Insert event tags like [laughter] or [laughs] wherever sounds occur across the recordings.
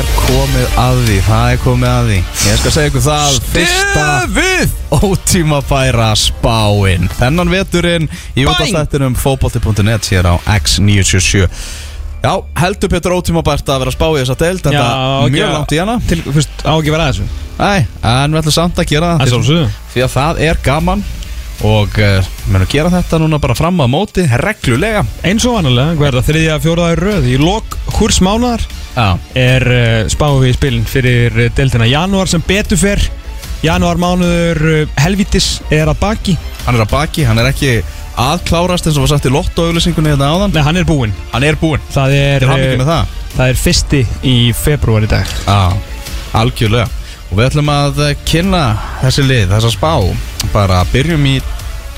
er komið að því, það er komið að því. Ég skal segja ykkur það Fyrsta Stefið ótímabæra spáin. Þennan veturinn í útastættinum fótbolti.net hér á X977 Já, heldur Pétur ótímabært að vera spá í þessa deild En það ekki mjög langt í hana. Til, fyrst, á ekki vera þessu? Æ, en við ætlum samt að gera Það. Er Því að það er gaman Og uh, menn að gera þetta núna bara fram að móti Reglulega. Eins og er það, þriðja, fjóraða röð. Í lok húrs mánaðar Já, er uh, spáum við í spilin fyrir uh, deildina janúar sem betur fer. Janúar mánuður uh, helvítis er að baki. Hann er að baki, hann er ekki aðklárast eins og var sagt í lottoauðlýsingunni hérna áðan. Nei, hann er búinn. Hann er búinn, Það er, til uh, með það. það er fyrsti í februar í dag. Já, algjörlega Og við ætlum að kynna þessi lið, þessa spá. Bara byrjum í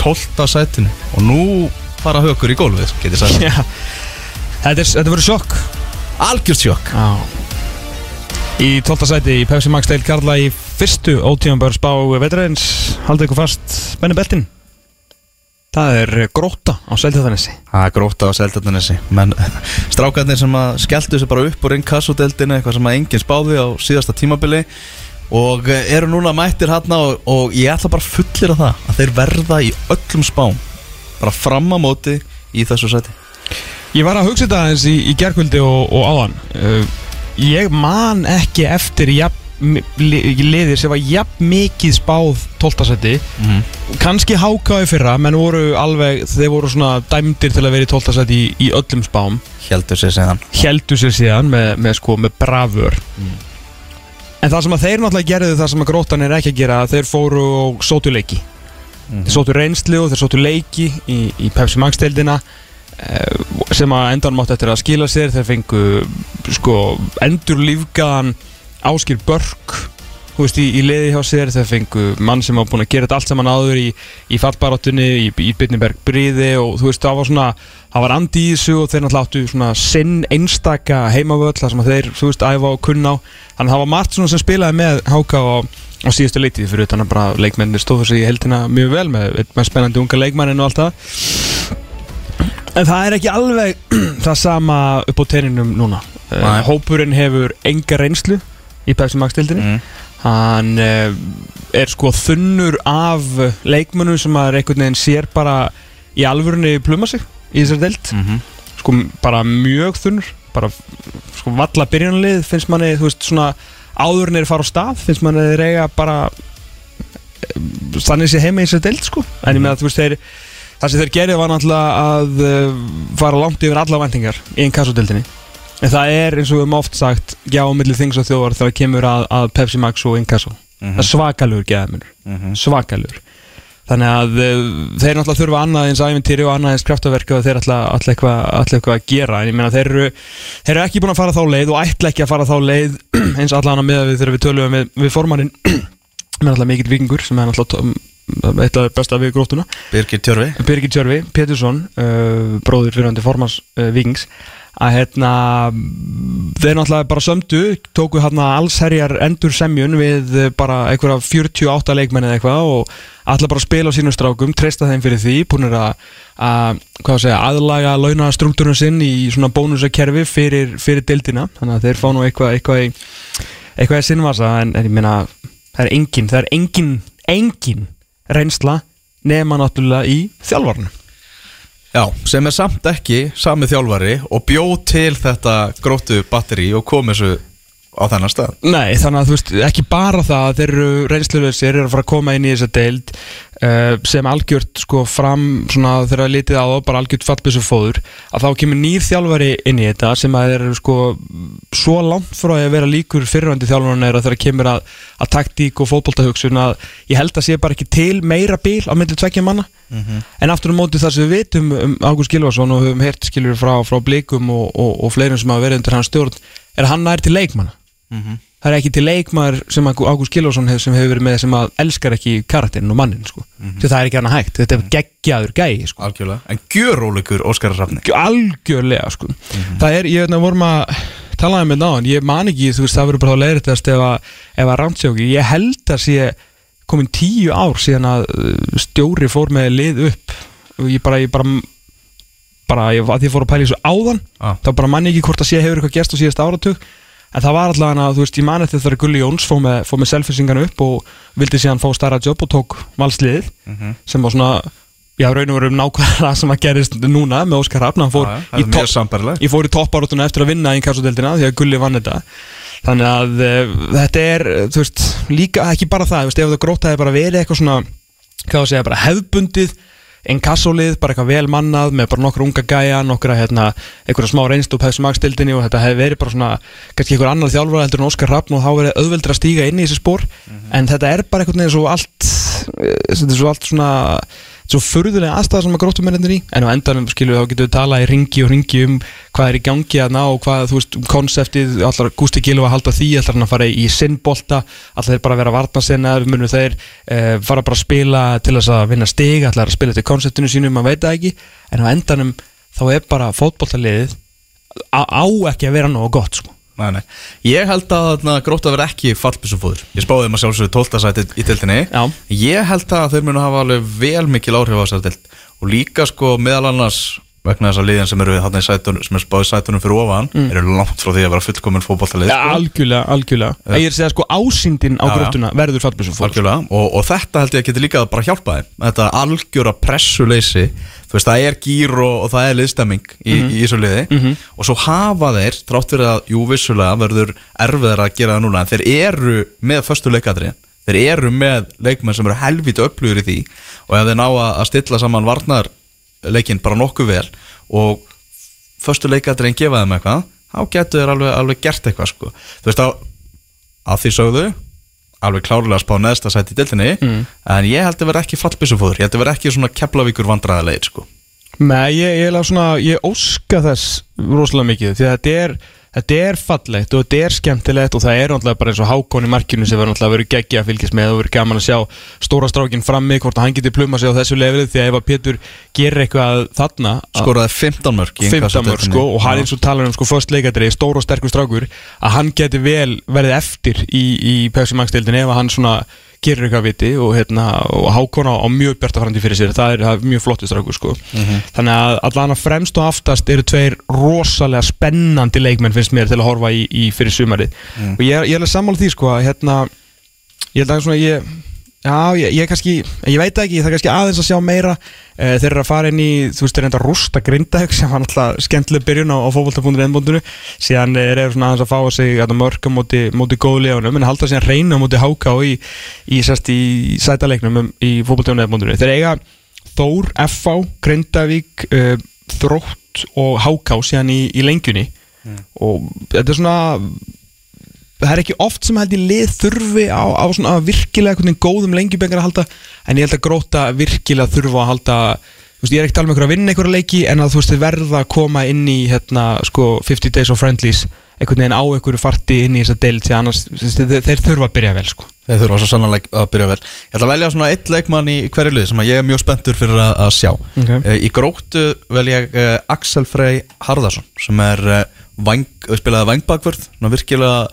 12. sætinu. Og nú fara hökur í gólfið, getið sagt. Já. Þetta, þetta verður sjokk. Algjört sjokk. Já. Í 12. sæti í Pepsi Max Deil Karla í fyrstu ótímanbæður spá vetraðins Haldið ykkur fast Benni Beltin Það er gróta á Seltjáðanessi Það er gróta á seldarnessi Menn [laughs] strákarnir sem að skelltu sig bara upp úr inkassodeldinu Eitthvað sem að enginn spáði á síðasta tímabili Og eh, eru núna mættir hérna og, og ég ætla bara fullir af það Að þeir verða í öllum spám. Bara fram á móti í þessu sæti. Ég var að hugsa þetta aðeins í, í gerkvöldi og, og áðan. Uh, Ég man ekki eftir jafn, li, liðir sem var jafn mikið spáð 12. seti mm Kanski hákáði fyrra menn voru alveg, þeir voru svona dæmdir til að vera í 12. seti í, í öllum spám. Hjeldur sér segðan Heldu sér síðan með, með, sko, með bravur En það sem að þeir náttúrulega gerðu það sem að grótan er ekki að gera Þeir fóru og sótu leiki. Þeir sótu reynslu og þeir sótu leiki í, í Pepsi Max deildina eh, sem að endan mátt eftir að skila sér. Þeir fengu sko endur lífgaðan Áskir Börk þú veist í, í liði hjá sér þeir fengu mann sem var búin að gera þetta allt saman áður í, í fallbarátunni, í, í Bitniberg Bríði og þú veist það var svona það var andi í þessu og þeir náttúrulega áttu svona sinn einstaka heimavöll þar sem þeir þú veist æfa og kunna á þannig að það var margt svona sem spilaði með Háka á, á síðustu leitið fyrir utan að bara leikmennir stóðu sig í heldina mjög vel með, með spennandi unga leikmannin og allt það En það er ekki alveg [clears throat] það sama upp á teininum núna Nei. Hópurinn hefur enga reynslu í Pepsi Max dildinni mm. Hann uh, er sko þunnur af leikmönnum sem að einhvern veginn sér bara í alvörunni pluma sig í þessar dild Mm sko bara mjög þunnur bara sko valla byrjanlið finnst manni þú veist svona áður en þeir fara á stað finnst manni þeir eiga bara eh, þannig sé heima í þessar dild sko. En ég með að þú veist þeir það sem þeir gerði var náttúrulega að uh, fara langt yfir alla væntingar í einn kassodildinni en það er eins og við höfum oft sagt já á milli þings og þjóðar þegar kemur að, að Pepsi Max og Inkasso. Mhm. það er svakalur geðamunur svakalur. Þannig að uh, þeir náttúrulega þurfa annað eins æfintýri og annað eins kraftaverku og þeir ætla, eitthvað, ætla eitthvað að gera. En ég meina þeir eru, þeir eru ekki búin að fara þá leið og ætla ekki að fara þá leið [clears throat] eins allan að með við þegar við tölum við, við formannin með [clears throat] náttúrulega mikill vikingur sem er náttúrulega eitt af besta við grótuna Birgir Tjörfi Birgir Tjörfi, Pétursson uh, að hérna þeir náttúrulega bara sömdu tóku hérna allsherjar endur semjun við bara einhverja 48 leikmenni eða eitthvað og ætla bara spila á sínum strákum treysta þeim fyrir því, búinir að að, segja, aðlaga launastruktúrun sinn í svona bónusakerfi fyrir, fyrir deildina, þannig að þeir fá nú eitthvað eitthvað í, eitthvað í sinnvasa en, en ég meina, það er engin það er engin, engin reynsla nema náttúrulega í þjálfarnu Já, sem er samt ekki sami þjálfari og bjó til þetta gróttu batteri og kom þessu á þennan stað. Nei, þannig að þú veist, ekki bara það að þeir eru reynsluleysir, eru að fara að koma inn í þessa deild uh, sem algjört sko fram svona þegar að litið á það, bara algjört fallbissu fóður að þá kemur nýr þjálfari inn í þetta sem að þeir eru sko svo langt frá að vera líkur fyrirvændi þjálfarinn er að þeirra kemur að, að taktík og fótboltahugsun að ég held að sé bara ekki til meira bíl á myndið tvekja manna en aftur á móti það sem við vitum um Ágúst Gilvarsson og höfum heyrt skilur frá, frá blikum og, og, og fleirum sem hafa verið undir hans stjórn er að hann nær til leikmanna. Það er ekki til leikmaður sem Ágú- Ágúst Gilvarsson hef, sem hefur verið með sem að elskar ekki karakterin og mannin sko. því það er ekki annað hægt, þetta er geggjaður gæi sko. algjörlega. En gjöróleikur Óskar Rafni algjörlega sko. það er, ég veit að vorum að talaði með náðan, ég man ekki þú veist, það verður bara að leiðrættast ef að, að rámtsjóki, ég held að sé komin tíu ár síðan að uh, stjóri fór með lið upp. Og ég bara, ég bara bara, ég, að ég fór að pæla þessu áðan Ah. þá bara manni ekki hvort að sé hefur eitthvað gerst á síðast áratug. En það var allavega að, þú veist, ég man eftir þegar Gulli Jóns fór með, fór með selfisingan upp og vildi síðan fá starra jobb og tók valsliðið sem var svona já, raun og veru um nákvæmlega sem að gerist núna með Óskar það topp sambærilegt. ég fór í topparóttuna eftir að vinna í kassodeldina því að Gulli vann þetta þannig að uh, þetta er þú veist, líka ekki bara það veist, ef það grótaði bara verið eitthvað svona hvað að segja, bara hefbundið einn kassolið, bara eitthvað vel mannað með bara nokkra unga gæja, nokkra hérna einhverja smá reynst og pæsum magstildinni og þetta hefði verið bara svona, kannski einhver annar þjálfur heldur en Óskar Rappn og þá verið auðveldur að stíga inn í þessi spór, en þetta er bara einhvern veginn svo allt eh, þetta er svo allt svona svo furðulega aðstæða sem að gróttum er í en á endanum skilju þá getum við talað í ringi og ringi um hvað er í gangi að ná og hvað þú veist um konseptið, allar Gústi Gilva að halda því, allar hann að fara í sinnbolta allar þeir bara að vera varnasinnar munum þeir uh, fara bara að spila til þess að vinna stig, allar að spila til konseptinu sínu maður veit það ekki, en á endanum þá er bara fótboltaliðið á ekki að vera nógu gott sko. Nei, nei. Ég held að að vera ekki fallbissufóður Ég spáði þeim að sjálfsögðu 12. sæti í tildinni Já. Ég held að þeir munu hafa alveg vel mikil áhrif á þessari tild Og líka sko meðal annars vegna þess að liðin sem eru þarna í sætunum sem er spáðið sætunum fyrir ofan eru langt frá því að vera fullkomin fótballtalið ja, algjörlega, algjörlega. Ég er að segja sko ásýndin á já. gróttuna verður fallbissum fólk og, og þetta held ég að geti líka bara hjálpa þeim. Þetta algjöra pressuleysi Þú veist, það er gýr og, og það er liðstemming í, í þessu liði. Og svo hafa þeir, þrátt fyrir að, jú, vissulega verður erfiðar að gera það núna þeir eru með föstu leikadri Þeir eru með leikmenn sem eru helvítið upplýður í því. Og ef þeir ná að stilla saman varnarleikin bara nokkuð vel Og föstu leikadriðin gefa þeim eitthvað Þá getur þeir alveg, alveg gert eitthvað, sko Þú veist, á, að því sögðu alveg klárlega að spá neðsta sæti í dildinni en ég held að vera ekki fallbissufóður ég held að vera ekki svona keplavíkur vandræðilegir sko. Nei, ég, ég, ég, ég óska þess rosalega mikið því að þetta er, þetta er fallegt og þetta er skemmtilegt og það er náttúrulega bara eins og hákon í markinu sem verður náttúrulega verið geggja að fylgjast með og verið gaman að sjá stóra strákin frammi hvort hann geti pluma sig á þessu lefið því að ef að Pétur gerir eitthvað þarna að- skoraði 15 mörg í 15 innkastdeildinni. mörg sko og hann eins og talar um sko först leikadri, stór og sterkur strákur að hann geti vel verið eftir í, í deildin ef að hann svona gerir eitthvað viti og, hérna, og hákona á mjög bjarta framtíð fyrir sér. Það er, það er mjög flottur strákur sko. Þannig að allan að fremst og aftast eru tveir rosalega spennandi leikmenn finnst mér til að horfa í, í fyrir sumarið. Og ég, ég er alveg sammála því sko að hérna ég held að svona ég Já, ég, ég kannski, ég veit ekki, það er kannski aðeins að sjá meira. Uh, Þeir eru að fara inn í, þú veist, þeir eru enda rústa grindaug [laughs] sem var alltaf skemmtileg byrjun á, á fótbolta.nl síðan er þeir svona aðeins að fá sig að mörg á móti, móti góðlegunum en halda síðan reyna móti háká í, í, sest, í sætaleiknum um, í fótbolta.nl Þeir eiga Þór, FH, Grindavík uh, Þrótt og háká síðan í, í lengjunni. Og þetta er svona það er ekki oft sem held ég lið þurfi á, á svona virkilega einhvern veginn góðum lengjubengar að halda en ég held að gróta virkilega þurfa að halda þú veist, ég er ekki talað um einhverja að vinna einhverja leiki en að þú veist, þið verða að koma inn í hérna, sko, 50 days of friendlies einhvern veginn á einhverju farti inn í þessa deild því annars, þeir, þeir þurfa að byrja vel sko. þeir þurfa svo sannanlega að byrja vel ég ætla að velja svona eitt leikmann í hverju lið sem ég er mjög spenntur fyrir að, að sjá Ok. Eh, í gróttu vel ég uh, Axel Frey Harðarsson sem er uh, vang, eh, spilaði vangbakvörð virkilega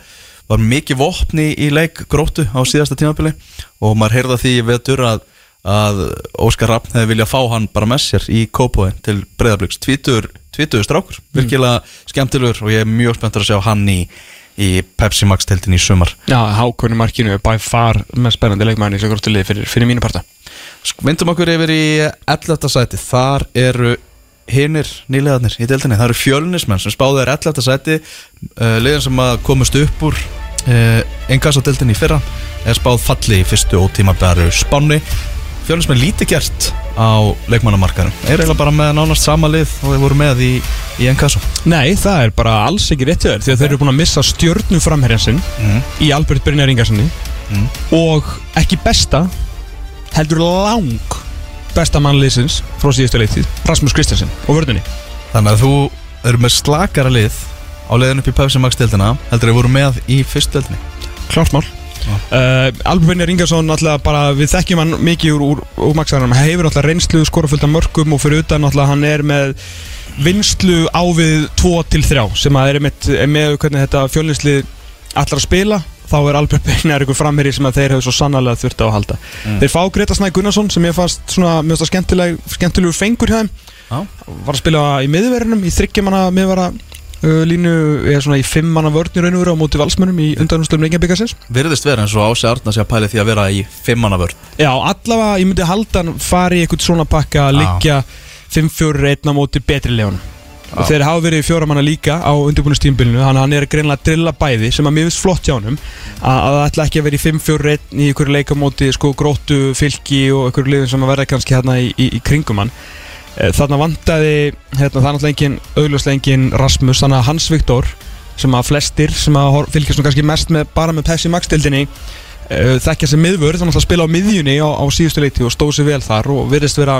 var mikið vopni í leik gróttu á síðasta tímabili og maður heyrða því vetur að að Óskar Raffn hefði viljað fá hann bara með sér í Kópói til breyðabliks tvítur, tvítur strákur, virkilega skemmtilegur og ég er mjög spenntur að sjá hann í, í Pepsi Max teltin í sumar Já, hákonni markinu er by far með spennandi leikmæni þessu gróttu lið fyrir, fyrir mínu parta Vindum okkur yfir í 11. sæti Þar eru hinnir nýlegaðnir í deildinni Það eru fjölnismenn sem spáðu er 11. sæti uh, Liðin sem komast upp úr Engas á deildinni í fyrra Er spáð falli í fyrstu og tímabæru spáni Fjölnismenn lítið gert á leikmannamarkarum Er eiginlega bara með nánast sama lið og þeir voru með í, í Engas Nei, það er bara alls ekki rétt hjá þér Því að þeir eru búin að missa stjörnum framherjan sinn mm. Í Albert Brynjar Ingarssoni Mm. Og ekki besta Heldur lang Besta mannliðsins frá síðustu leitið Rasmus Kristjansen og vörðunni Þannig að þú eru með slakara lið á leiðin upp í Pepsi Max deildina heldur þeir voru með í fyrst deildinni. Klart mál. Uh, Albert Brynjar Ingarsson alltaf bara við þekkjum hann mikið úr, úr, úr maksaðanum hann hefur alltaf reynslu, skora fullt af mörgum og fyrir utan alltaf hann er með vinslu á við 2-3 sem að er með, með hvernig þetta fjölnislið allar að spila. Þá er Albert Brynjar einhver framherri sem að þeir hefur svo sannarlega þurft á að halda. Þeir fá Greta Snæ Gunnarsson sem ég fannst svona mjög skemmtileg, skemmtilegu fengur hjá þeim. Já. var að spila í miðverðinum í þryggjamanna miðvara línu eða svona í fimmanna vörnir raun og veru á móti valsmönnum í undanumstöðum Reykjavíkasins Virðist vera eins og Ási Arna sé að pæli því að vera í fimmannavörn Já, allavega ég myndi halda hann fari í eitthvað svona pakka að liggja 5-4-1 á móti betri leðunum og þeir hafa verið í fjóramanna líka á undirbúinustímbilinu þannig að hann er greinlega að drilla bæði sem að mér finnst flott hjá honum að að það ætla ekki að vera í 5-4-1 í einhverju leikamóti sko gróttu fylki og einhverju liðin sem að verða kannski hérna í, í, í kringum hann þarna vantaði hérna, það er náttúrulega engin augljóslega engin Rasmus þannig að Hans Viktor sem að flestir sem að fylgjast nú kannski mest með, bara með Pepsi Max-dildinni uh, þekkja sem miðvörð þannig að spila á miðjunni á, á síðustu leiti og stóð sér vel þar og virðist vera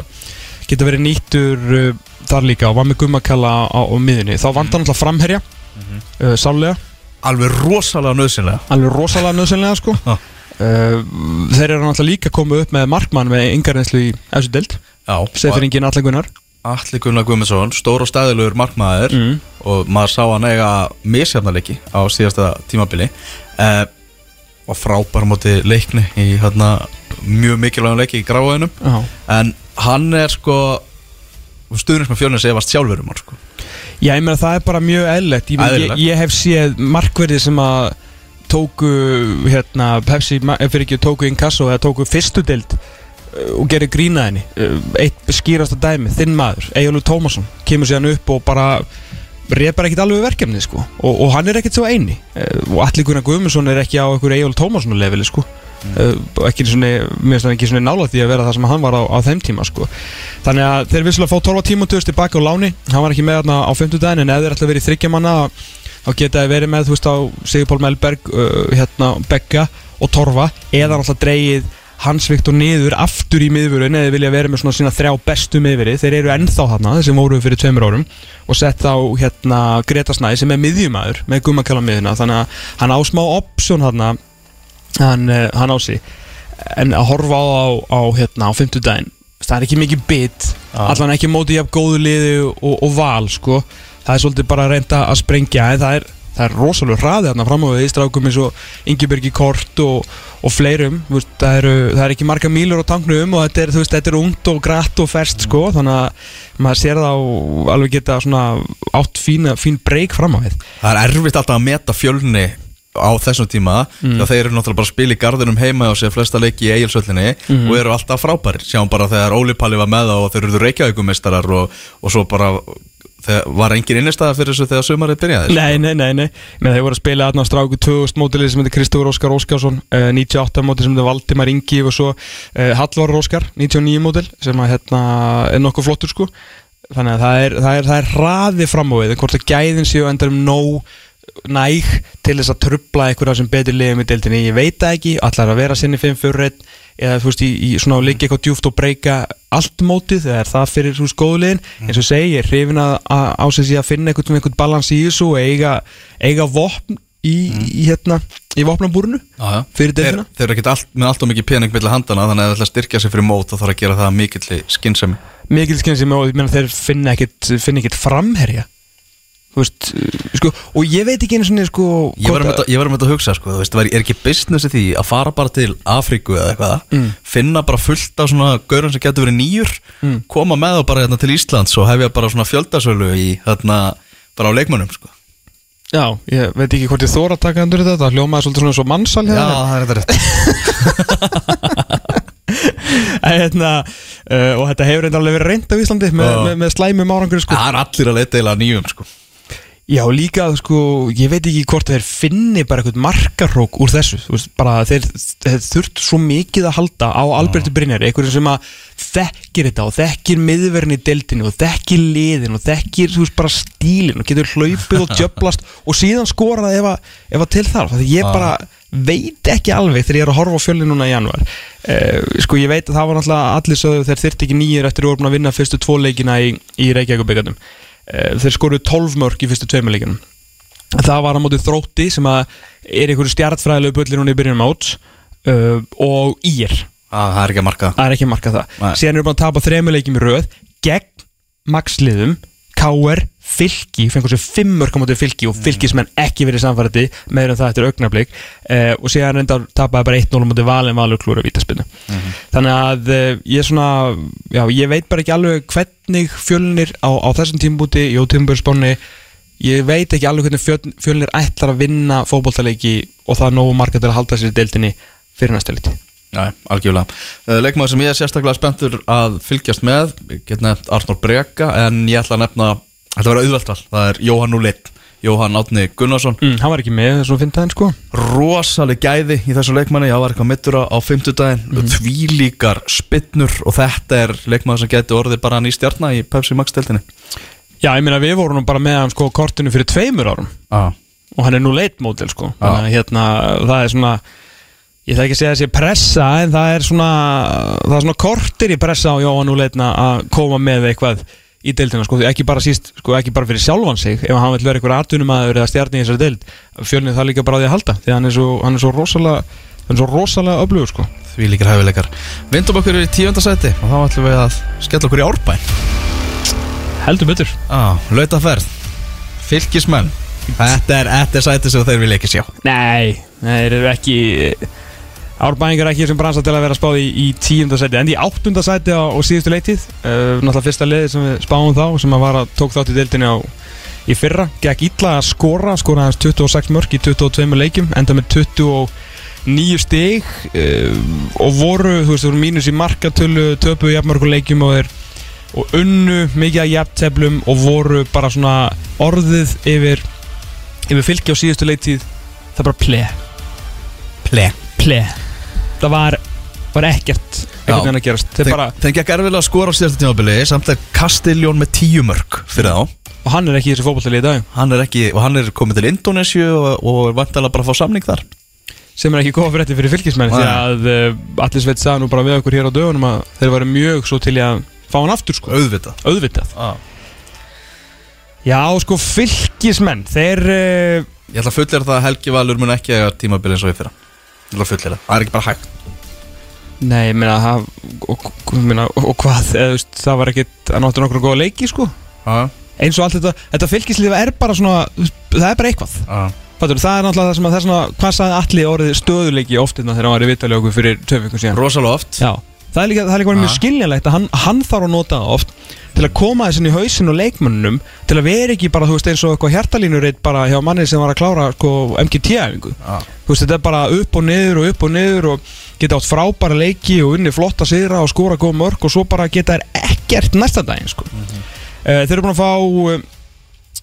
geta verið nýttur uh, þar líka og var með gummakalla á, á miðjunni. Þá vant hann alltaf framherja uh, sálega, Alveg rosalega nöðsynlega alveg rosalega nöðsynlega sko. Uh, þeir eru náttúrulega líka komið upp með markmann með yngarreynslu í þessu dild Já, Seferingin Allan Gunnar Alli Gunnar Guðmundsson, stór og stæðilegur markmaður mm. og maður sá hann eiga misjafnarleiki á síðasta tímabili eh, og frábær á móti leikni í hérna, mjög mikilvægum leiki í gráðinum Já. en hann er sko stuðnins með fjölnins efast sjálfur um hann sko. Já, ég meina það er bara mjög eðlilegt ég, ég, ég hef séð markverði sem að tóku hérna, Pepsi, eh, fyrir ekki tóku Inkasso eða tóku fyrstu deild uh, og gerir grína henni uh, eitt skýrasta dæmi, þinn maður Egilur Tómasson, kemur síðan upp og bara bara ekkert alveg verkefnið sko. og, og hann er ekkert svo eini uh, og allir Gunnar Guðmundsson er ekki á einhverju Egilur Tómasson leveli sko. og ekki svona, nála því að vera það sem hann var á, á þeim tíma sko. þannig að þeir vissulega fá 12 tíma tilbaka tilbaka á láni, hann var ekki með þarna á 50 daginn en ef þeir ætla að vera í þryggjamanna þá geta þeir verið með, þú veist, á Sigurpál Melberg, uh, hérna, Begga og Torfa, eða náttúrulega dreigið Hans Viktor niður aftur í miðvörun eða vilja vera með svona sína þrjá bestu miðvöri þeir eru ennþá þarna, sem voru fyrir tveimur árum og sett á hérna Greta Snæði sem er miðjumæður með gummakala miðuna þannig að hann á smá option þarna hann, eh, hann á sig. En að horfa á, á, hérna á 50 daginn það er ekki mikið bit Já. allan ekki móti jafn góðu liði og, og val sko. Það er svolítið bara að reynda að sprengja en það er, það er rosalega hraði þarna fram á við í strákum eins og Ingebergi Kort og, og fleirum veist, það, eru, það er ekki marga mílur á tanknum og þetta er, veist, þetta er ungt og grætt og ferst sko þannig að maður sér það og alveg geta svona átt fína, fín breyk fram á við. Það er erfitt alltaf að meta fjölni á þessum tíma mm. þegar þeir eru náttúrulega bara að spila í garðinum heima og sér flesta leiki í eigilsöllinni og eru alltaf frábærir. Sjáum bara þegar Óli Palli var með það og þeir eru reykjavíkumistarar og, og svo bara þegar var engin innistæða fyrir þessu þegar sumarið byrjaði? Nei, nei, nei, nei. Men þeir voru að spila aðna á stráku 2000 mótilið sem heitir Kristófur Óskar Óskarsson uh, 98 mótil sem heitir Valdimar Ingi og svo uh, Hallvar Óskar 99 mótil sem að hérna er nokkuð flottur sko. Þannig að það er, það er, það er hraði fram á við hvort að gæðin séu á endanum nóg næg til þess að trubla einhverja sem betur liðum í deildinni. Ég veit ekki, allar að vera sinni 5-4-1 eða þú veist, í, í svona að liggja eitthvað djúft og breyka allt mótið þegar er það fyrir þú veist góðliðin, eins og ég segi, ég er hrifin að að- á sig að finna einhvern, einhvern balans í þessu og eiga, eiga vopn í, í hérna, í já. Fyrir þeir, deildina? þeir eru ekkert allt, með allt og mikið pening millir handana þannig að það ætla að styrkja sig fyrir mót og þarf að gera það mikill skynsemi. Mikil skinn sem og ég meina þeir finna ekkit, finna ekkit framherja veist, uh, sko, og ég veit ekki einu svona sko, Ég var um þetta, ég var um þetta að hugsa sko, veist, er ekki businessi því að fara bara til Afríku eða eitthvað, Mm. finna bara fullt af svona gaurum sem getur verið nýjur Mm. koma með þá bara hérna til Íslands og hefja bara svona fjöldasölu í hérna bara á leikmönnum sko. Já, ég veit ekki hvort ég þóra að taka undir þetta Það hljómaði svolítið svona svo mannsal hérna það er þetta rétt [laughs] En hérna uh, og þetta hefur reyndar alveg verið reynd á Íslandi með, Já. með, með slæmum árangur sko. Það er allir að leita eða nýjum sko Já, líka, sko, ég veit ekki hvort þeir finni bara eitthvað markarók úr þessu, þú veist, bara þeir, þeir þurft svo mikið að halda á Alberti Brynjar, einhverjum sem að þekkir þetta og þekkir miðverðin í deildinu og þekkir liðin og þekkir, þú veist, bara stílin og getur hlaupið og [laughs] djöblast og síðan skora það ef að, ef að til þarf, því ég bara veit ekki alveg þegar ég er að horfa á fjölni núna í januar uh, sko, ég veit að það var náttúrulega allir sögðu þeir þyrfti ekki nýjir eftir að voru búin að vinna fyrstu tvo leikina í, í Reykjavík uh, þeir skoruðu 12 mörg í fyrstu tveimur leikinum það var á móti þrótti sem að er einhverju stjartfræðilegu bullir núna í byrjunum áts uh, og ír. Ah, Það er ekki að marka það. Er ekki að marka það. Síðan eru búin að tapa þreimur leikjum í röð gegn maxliðum K.R. Fylki, fengur sér fimm mörg á móti fylki og fylkismenn ekki verið samfærandi meður en það eftir augnablík uh, og síðan reyndar tapaði bara 1-0 á móti valin valur klúra vítaspinnu þannig að uh, ég er svona já, ég veit bara ekki alveg hvernig fjölnir á, á þessum tímbúti í ótímbjörnsbónni ég veit ekki alveg hvernig fjöl, fjölnir ætlar að vinna fótboltaleiki og það er nógu marga til að halda sér í deildinni fyrir næsta liti Nei, algjörlega. Uh, Leikmaður sem ég er sérstaklega spenntur að fylgjast með Ég get nefnt Arnór Breka En ég ætla að nefna Þetta var auðveltal Það er Jóhann Núleitt Jóhann Átni Gunnarsson. Mm, hann var ekki með þessum fimmtæðin sko. Rosaleg gæði í þessu leikmanni. Það var eitthvað mittur á, fimmtudaginn. Mm. þvílíkar spinnur og þetta er leikmann sem geti orðið bara ný stjarnar í Pepsi Max deltinni já ég meina við vorum nú bara með hann sko kortinu fyrir tveimur árum. Ah. og hann er nú leitmódel sko. Þannig að hérna það er svona ég ætla ekki að segja sé pressa en það er svona það er svona kortir í pressa á Jóhann og leitna að koma með eitthvað í deildina sko, því ekki bara síst, sko ekki bara fyrir sjálfan sig ef hann vil vera eitthvað atvinnumæður eða stjarni í þessari deild fjölnið það líka bara á því að halda því að hann er svo, hann er svo rosalega hann er svo rosalega öflugur sko. Þvílíkar hæfileikar. Vindum okkur í tíundasæti og þá ætlum við að skella okkur í árbæn heldur betur. Ah, lautaferð. Fylgismenn þetta er, þetta er sæti sem þeir vilja ekki sjá. Nei, nei, þeir eru ekki Árbæðingar ekki sem bransa til að vera spáð í, í tíundasæti en í áttundasæti á, á síðustu leitið uh, náttúrulega fyrsta liðið sem við spáum þá sem að var að tók þátt í deildinni á í fyrra, gekk illa að skora skora hans 26 mörg í 22 leikjum enda með 29 stig. Uh, og voru þú veist, þú voru mínus í markatölu töpuðu jafnmörgum leikjum og þeir og unnu mikið að jafnteflum og voru bara svona orðið yfir yfir fylki á síðustu leitið það bara ple. Ple. Ple það var, var ekkert einhvern veginn að gerast. Þeir bara, þeim gekk erfilega að skora á síðasta tímabili samt að Kastiljón með tíu mörg fyrir þá. Og hann er ekki í þessu fótballtali í dag. Hann er ekki, og hann er komið til Indonésiu og, og er vantilega bara að fá samning þar. Sem er ekki góða fyrir þetta fyrir fylgismenn því að uh, allir sveit sagði nú bara við okkur hér á dögunum að þeir væri mjög svo til í að fá hann aftur sko, auðvitað. Auðvitað. Ah. já sko fylgismenn þeir uh, Ég ætla að fullera það að Helgi Valur mun ekki eiga tímabili eins og ég fyrra Það, er ekki bara hægt. Nei, ég meina það og, og, og hvað, eða, veist, það var ekkit að náttu nokkur góða leiki sko. Ah. eins og allt þetta, þetta fylgislið er bara svona það er bara eitthvað. Fattur, það er náttúrulega það sem að það er svona, hvað sagði allir orðið stöðuleiki oft innan þegar hann var í vitalið okkur fyrir vikum síðan? Rosalega oft Já, það er líka, það er líka mjög Ja. skiljanlegt að hann, hann þarf að nota það oft til að koma þessin í hausin og leikmönnum til að vera ekki bara, þú veist, eins og eitthvað hjartalínuritt bara hjá manni sem var að klára sko, MGT-æfingu ah. Þú veist, þetta er bara upp og niður og upp og niður og geta átt frábæra leiki og unni flotta sigra og skora góð mörg og svo bara geta þær ekkert næsta daginn, sko Mhm. uh, Þeir eru búin að fá uh,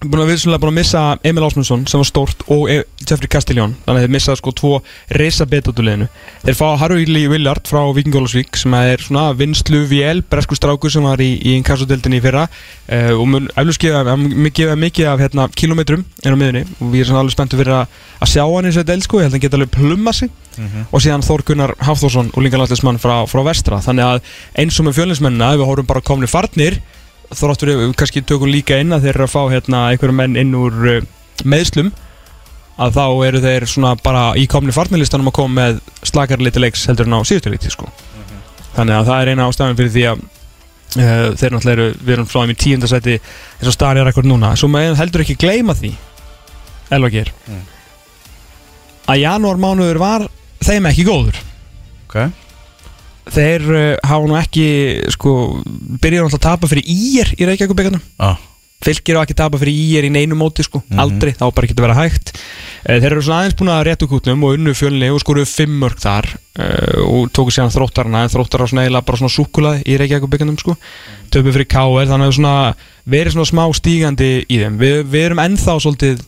búin að viðsynlega búin að missa Emil Ásmundsson sem var stórt og e Jeffrey Castelljón þannig að þeir missa sko tvo reysa betótuleginu þeir fá Harry Lee Willard frá Vikingólasvík sem er svona vinslu VL bresku strákur sem var í, í inkassodeldinni fyrra. Uh, og mun eflust gefa, mikið af hérna, kilometrum inn á miðunni og við erum svona alveg spenntu fyrir að, að sjá hann í þessu deld sko, ég held að hann geta alveg plumma sig. Og síðan Þór Gunnar Hafþórsson og lingalættismann frá, frá vestra. Þannig að eins og með fjölinsmennina þróttur við kannski tökum líka inn að þeir eru að fá hérna einhverjum menn inn úr uh, meðslum að þá eru þeir svona bara í komni farnilistanum að koma með slakar liti leiks heldur en á síðustu leiti sko. þannig að það er eina ástæðan fyrir því að uh, þeir náttúrulega eru við erum þeim í tíundasæti eins og staðan er ekkert núna svo maður heldur ekki gleyma því Elva Geir Mm. að janúar mánuður var þeim ekki góður Ok þeir uh, hafa nú ekki sko, byrjaði náttúrulega að tapa fyrir ír í Reykjavík byggarnum ah. fylgir á ekki tapa fyrir í er í neinu móti sko, aldrei, þá bara getur vera hægt. Uh, þeir eru svona aðeins búin að réttu kútnum og unnu fjölni og skoruðu fimm mörg þar uh, og tóku síðan þróttarana en þróttar á svona eiginlega bara svona súkulað í Reykjavík byggandum sko, töpu fyrir KR þannig að svona verið svona smá stígandi í þeim, Vi, við erum ennþá svolítið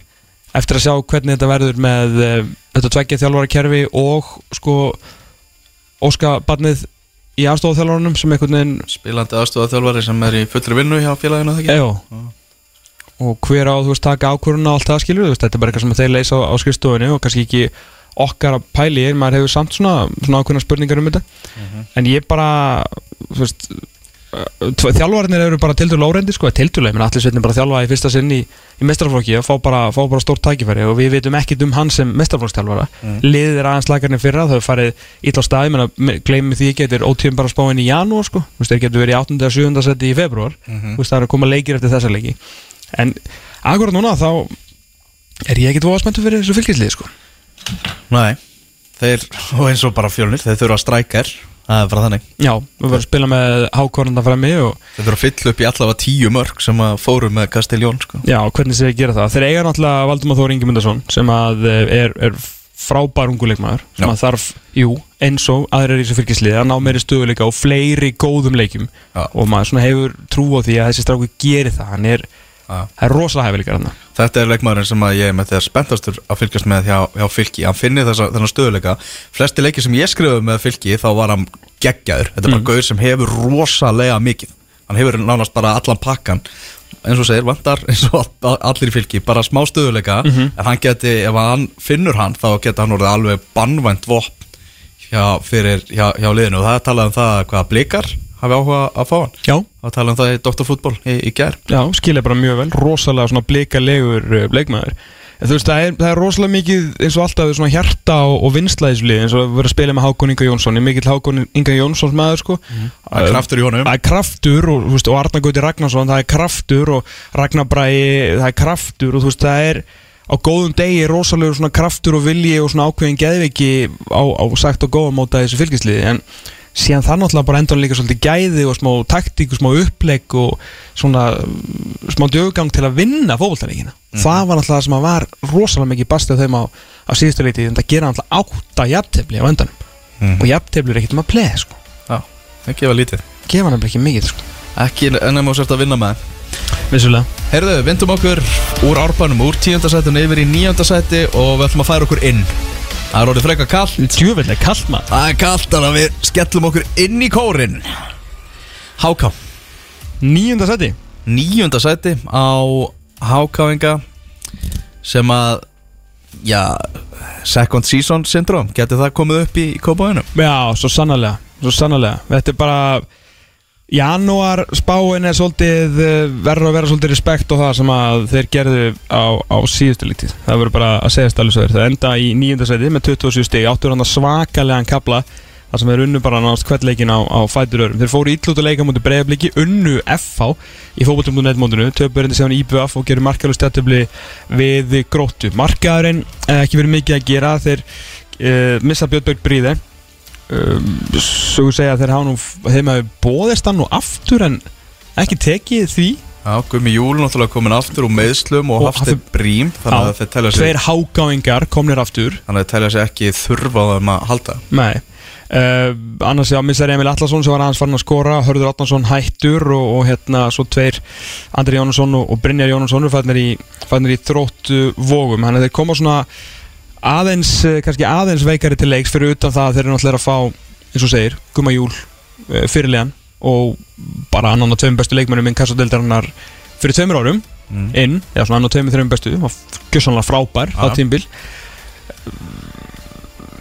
eftir að sjá hvernig þetta verður með uh, þetta tveggja þjálfara kerfi og sko Óska barnið í aðstofaþjálfarunum sem einhvern veginn Spilandi aðstofaþjálfari sem er í fullri vinnu hjá félaginu Og hver á, þú veist, taka ákvörðuna og allt það skilur, veist, þetta er bara eitthvað sem þeir leysa á, á skrifstofunni og kannski ekki okkar að pæli í, maður hefur samt svona, svona ákveðna spurningar um þetta. En ég bara, þú veist þjálfarinnir eru bara tildur lórendi sko, tildur menn allir sveitin bara þjálfa í fyrsta sinn í, í mestrarflokki og fá bara, fá bara stórt tækifæri og við veitum ekkit um hann sem mestrarflokkstjálfara mm. liðið er aðeins lagarnir fyrra þau farið ítla á stað, gleymið því er ótíðum bara spáinn í janúar sko þú veist, þeir getur verið í 8. og 7. seti í februar Mhm. þú veist, það er að koma leikir eftir þessa leiki en akkurat núna þá er ég ekkit spenntur fyrir þessu fylgislið að Það er bara þannig Já, við verðum að spila með hákornanda frammi og Þeir þurfa að fylla upp í allavega tíu mörg sem að fóru með Castelljón sko. Já, hvernig sé ég gera það? Þeir eiga náttúrulega Valdumar Þór Ingemundarsson sem að eh, er, er frábær unguleikmaður sem Já. að þarf, jú, eins og aðrir í þessu fylgislið að ná meiri stöðuleika og fleiri góðum leikjum Já. og maður hefur trú á því að þessi stráku gerir það hann er. Það er rosalega hæfileikar hann Þetta er leikmaðurinn sem að ég er með þegar spenntastur að fylgjast með hjá, hjá fylki. Hann finnir þessa, þennan stöðuleika Flesti leiki sem ég skrifaði með fylki þá var hann geggjaður. Þetta er bara mm. sem hefur rosalega mikið. Hann hefur nánast bara allan pakkan. Eins og segir, vantar eins og all- allir í fylki. Bara smá stöðuleika en hann geti, ef hann finnur hann þá geti hann orðið alveg bannvænt vopn hjá, hjá, hjá liðinu. Og það er talað um það hvað blikar hafi áhuga að fá hann. Já, Það talað um það í Dr. Fútból í, í gær. Já, skilja bara mjög vel. Rosalega svona blikalegur uh, leikmaður. En þú veist, það er, það er rosalega mikið eins og alltaf svona hjarta og, og vinsla í þessu lið eins og við erum að spila með Hákon Inga Jónsson. Ég er mikill Hákon Inga Jónsson maður sko. Það er kraftur í honum. það er kraftur og, veist, og Arnar Gauti Ragnarsson það er kraftur og Ragnar Bræi það er kraftur og þú veist það er á góðum degi rosalegur svona kraftur og vilji og svona ákveðin geðviki á, á sagt og góða móta þessu fylgisliði en síðan það náttúrulega bara endur líka svolítið gæði og smá taktík og smá upplegg og svona mm, smá djögang til að vinna fókvöldaríkina það var náttúrulega það sem að var rosalega mikið bastið þeim á, á síðustu leiti en það gera náttúrulega átta jafntefli á endanum. Mhm. og jafntefli er ekkert um að pleða sko. Já, það gefa lítið. Gefa nefnilega ekki mikið sko. Ekki ennum á sérst að vinna með. Vissulega. Heyrðu, vindum okkur úr árbanum úr tíundasættinu yfir í níundasætti og við ætlum að færa okkur inn Það er orðið freka kall Djúvill er kallt maður. Það er kallt þannig að við skellum okkur inn í kórin. Háká. Níunda seti Níundasætti á hákáinga sem að já, second season syndrom getur það komið upp í, í kópáinu Já, svo sannarlega Svo sannarlega. Þetta er bara Janúar spáin er svolítið eh, verður að vera svolítið respekt á það sem að þeir gerðu á, á síðustu lítið. Það verður bara að segja stælu svo það enda í nýjunda seti með 27 stig. Áttur hann að svakalegan kabla það sem er unnu bara náðast kveldleikin á, á fætur örum þeir fóru ítlútu leika mútið breiðabliki unnu FH í fókbaltum.net mótinu. Töpurindi séðan IBF og gerur markalur stjættöfli við gróttu. Markaðurinn eh, ekki verið mikið að gera. Þeir uh, missa Björnberg Bríði um, svo segja að þeir hafa nú þeim hafi bóðist hann nú aftur en ekki tekið því? Já, Gumi Júl náttúrulega komin aftur úr meðslum og, Og hafði brím þannig að Já, þeir telja sig tveir hágáingar komnir aftur. Þannig að þeir telja sig ekki þurfa á þeim að halda. Nei. Uh, annars já, missar Emil Allarsson sem var aðeins farin að skora. Hörður Átnarsson hættur og, og hérna svo tveir Andri Jónasson og, og Brynjar Jónasson fannir í, í þróttu vógum þannig að þeir koma svona aðeins, eh, kannski aðeins veikari til leiks fyrir utan það að þeir eru náttúrulega að fá eins og segir, Guma Júl uh, fyrirlegan og bara annan og tveim bestu leikmennum inn kassadeildarinnar fyrir tveimur árum mm. inn, eða svona annar tveimur þreim bestu og gjössanlega frábær á tímbil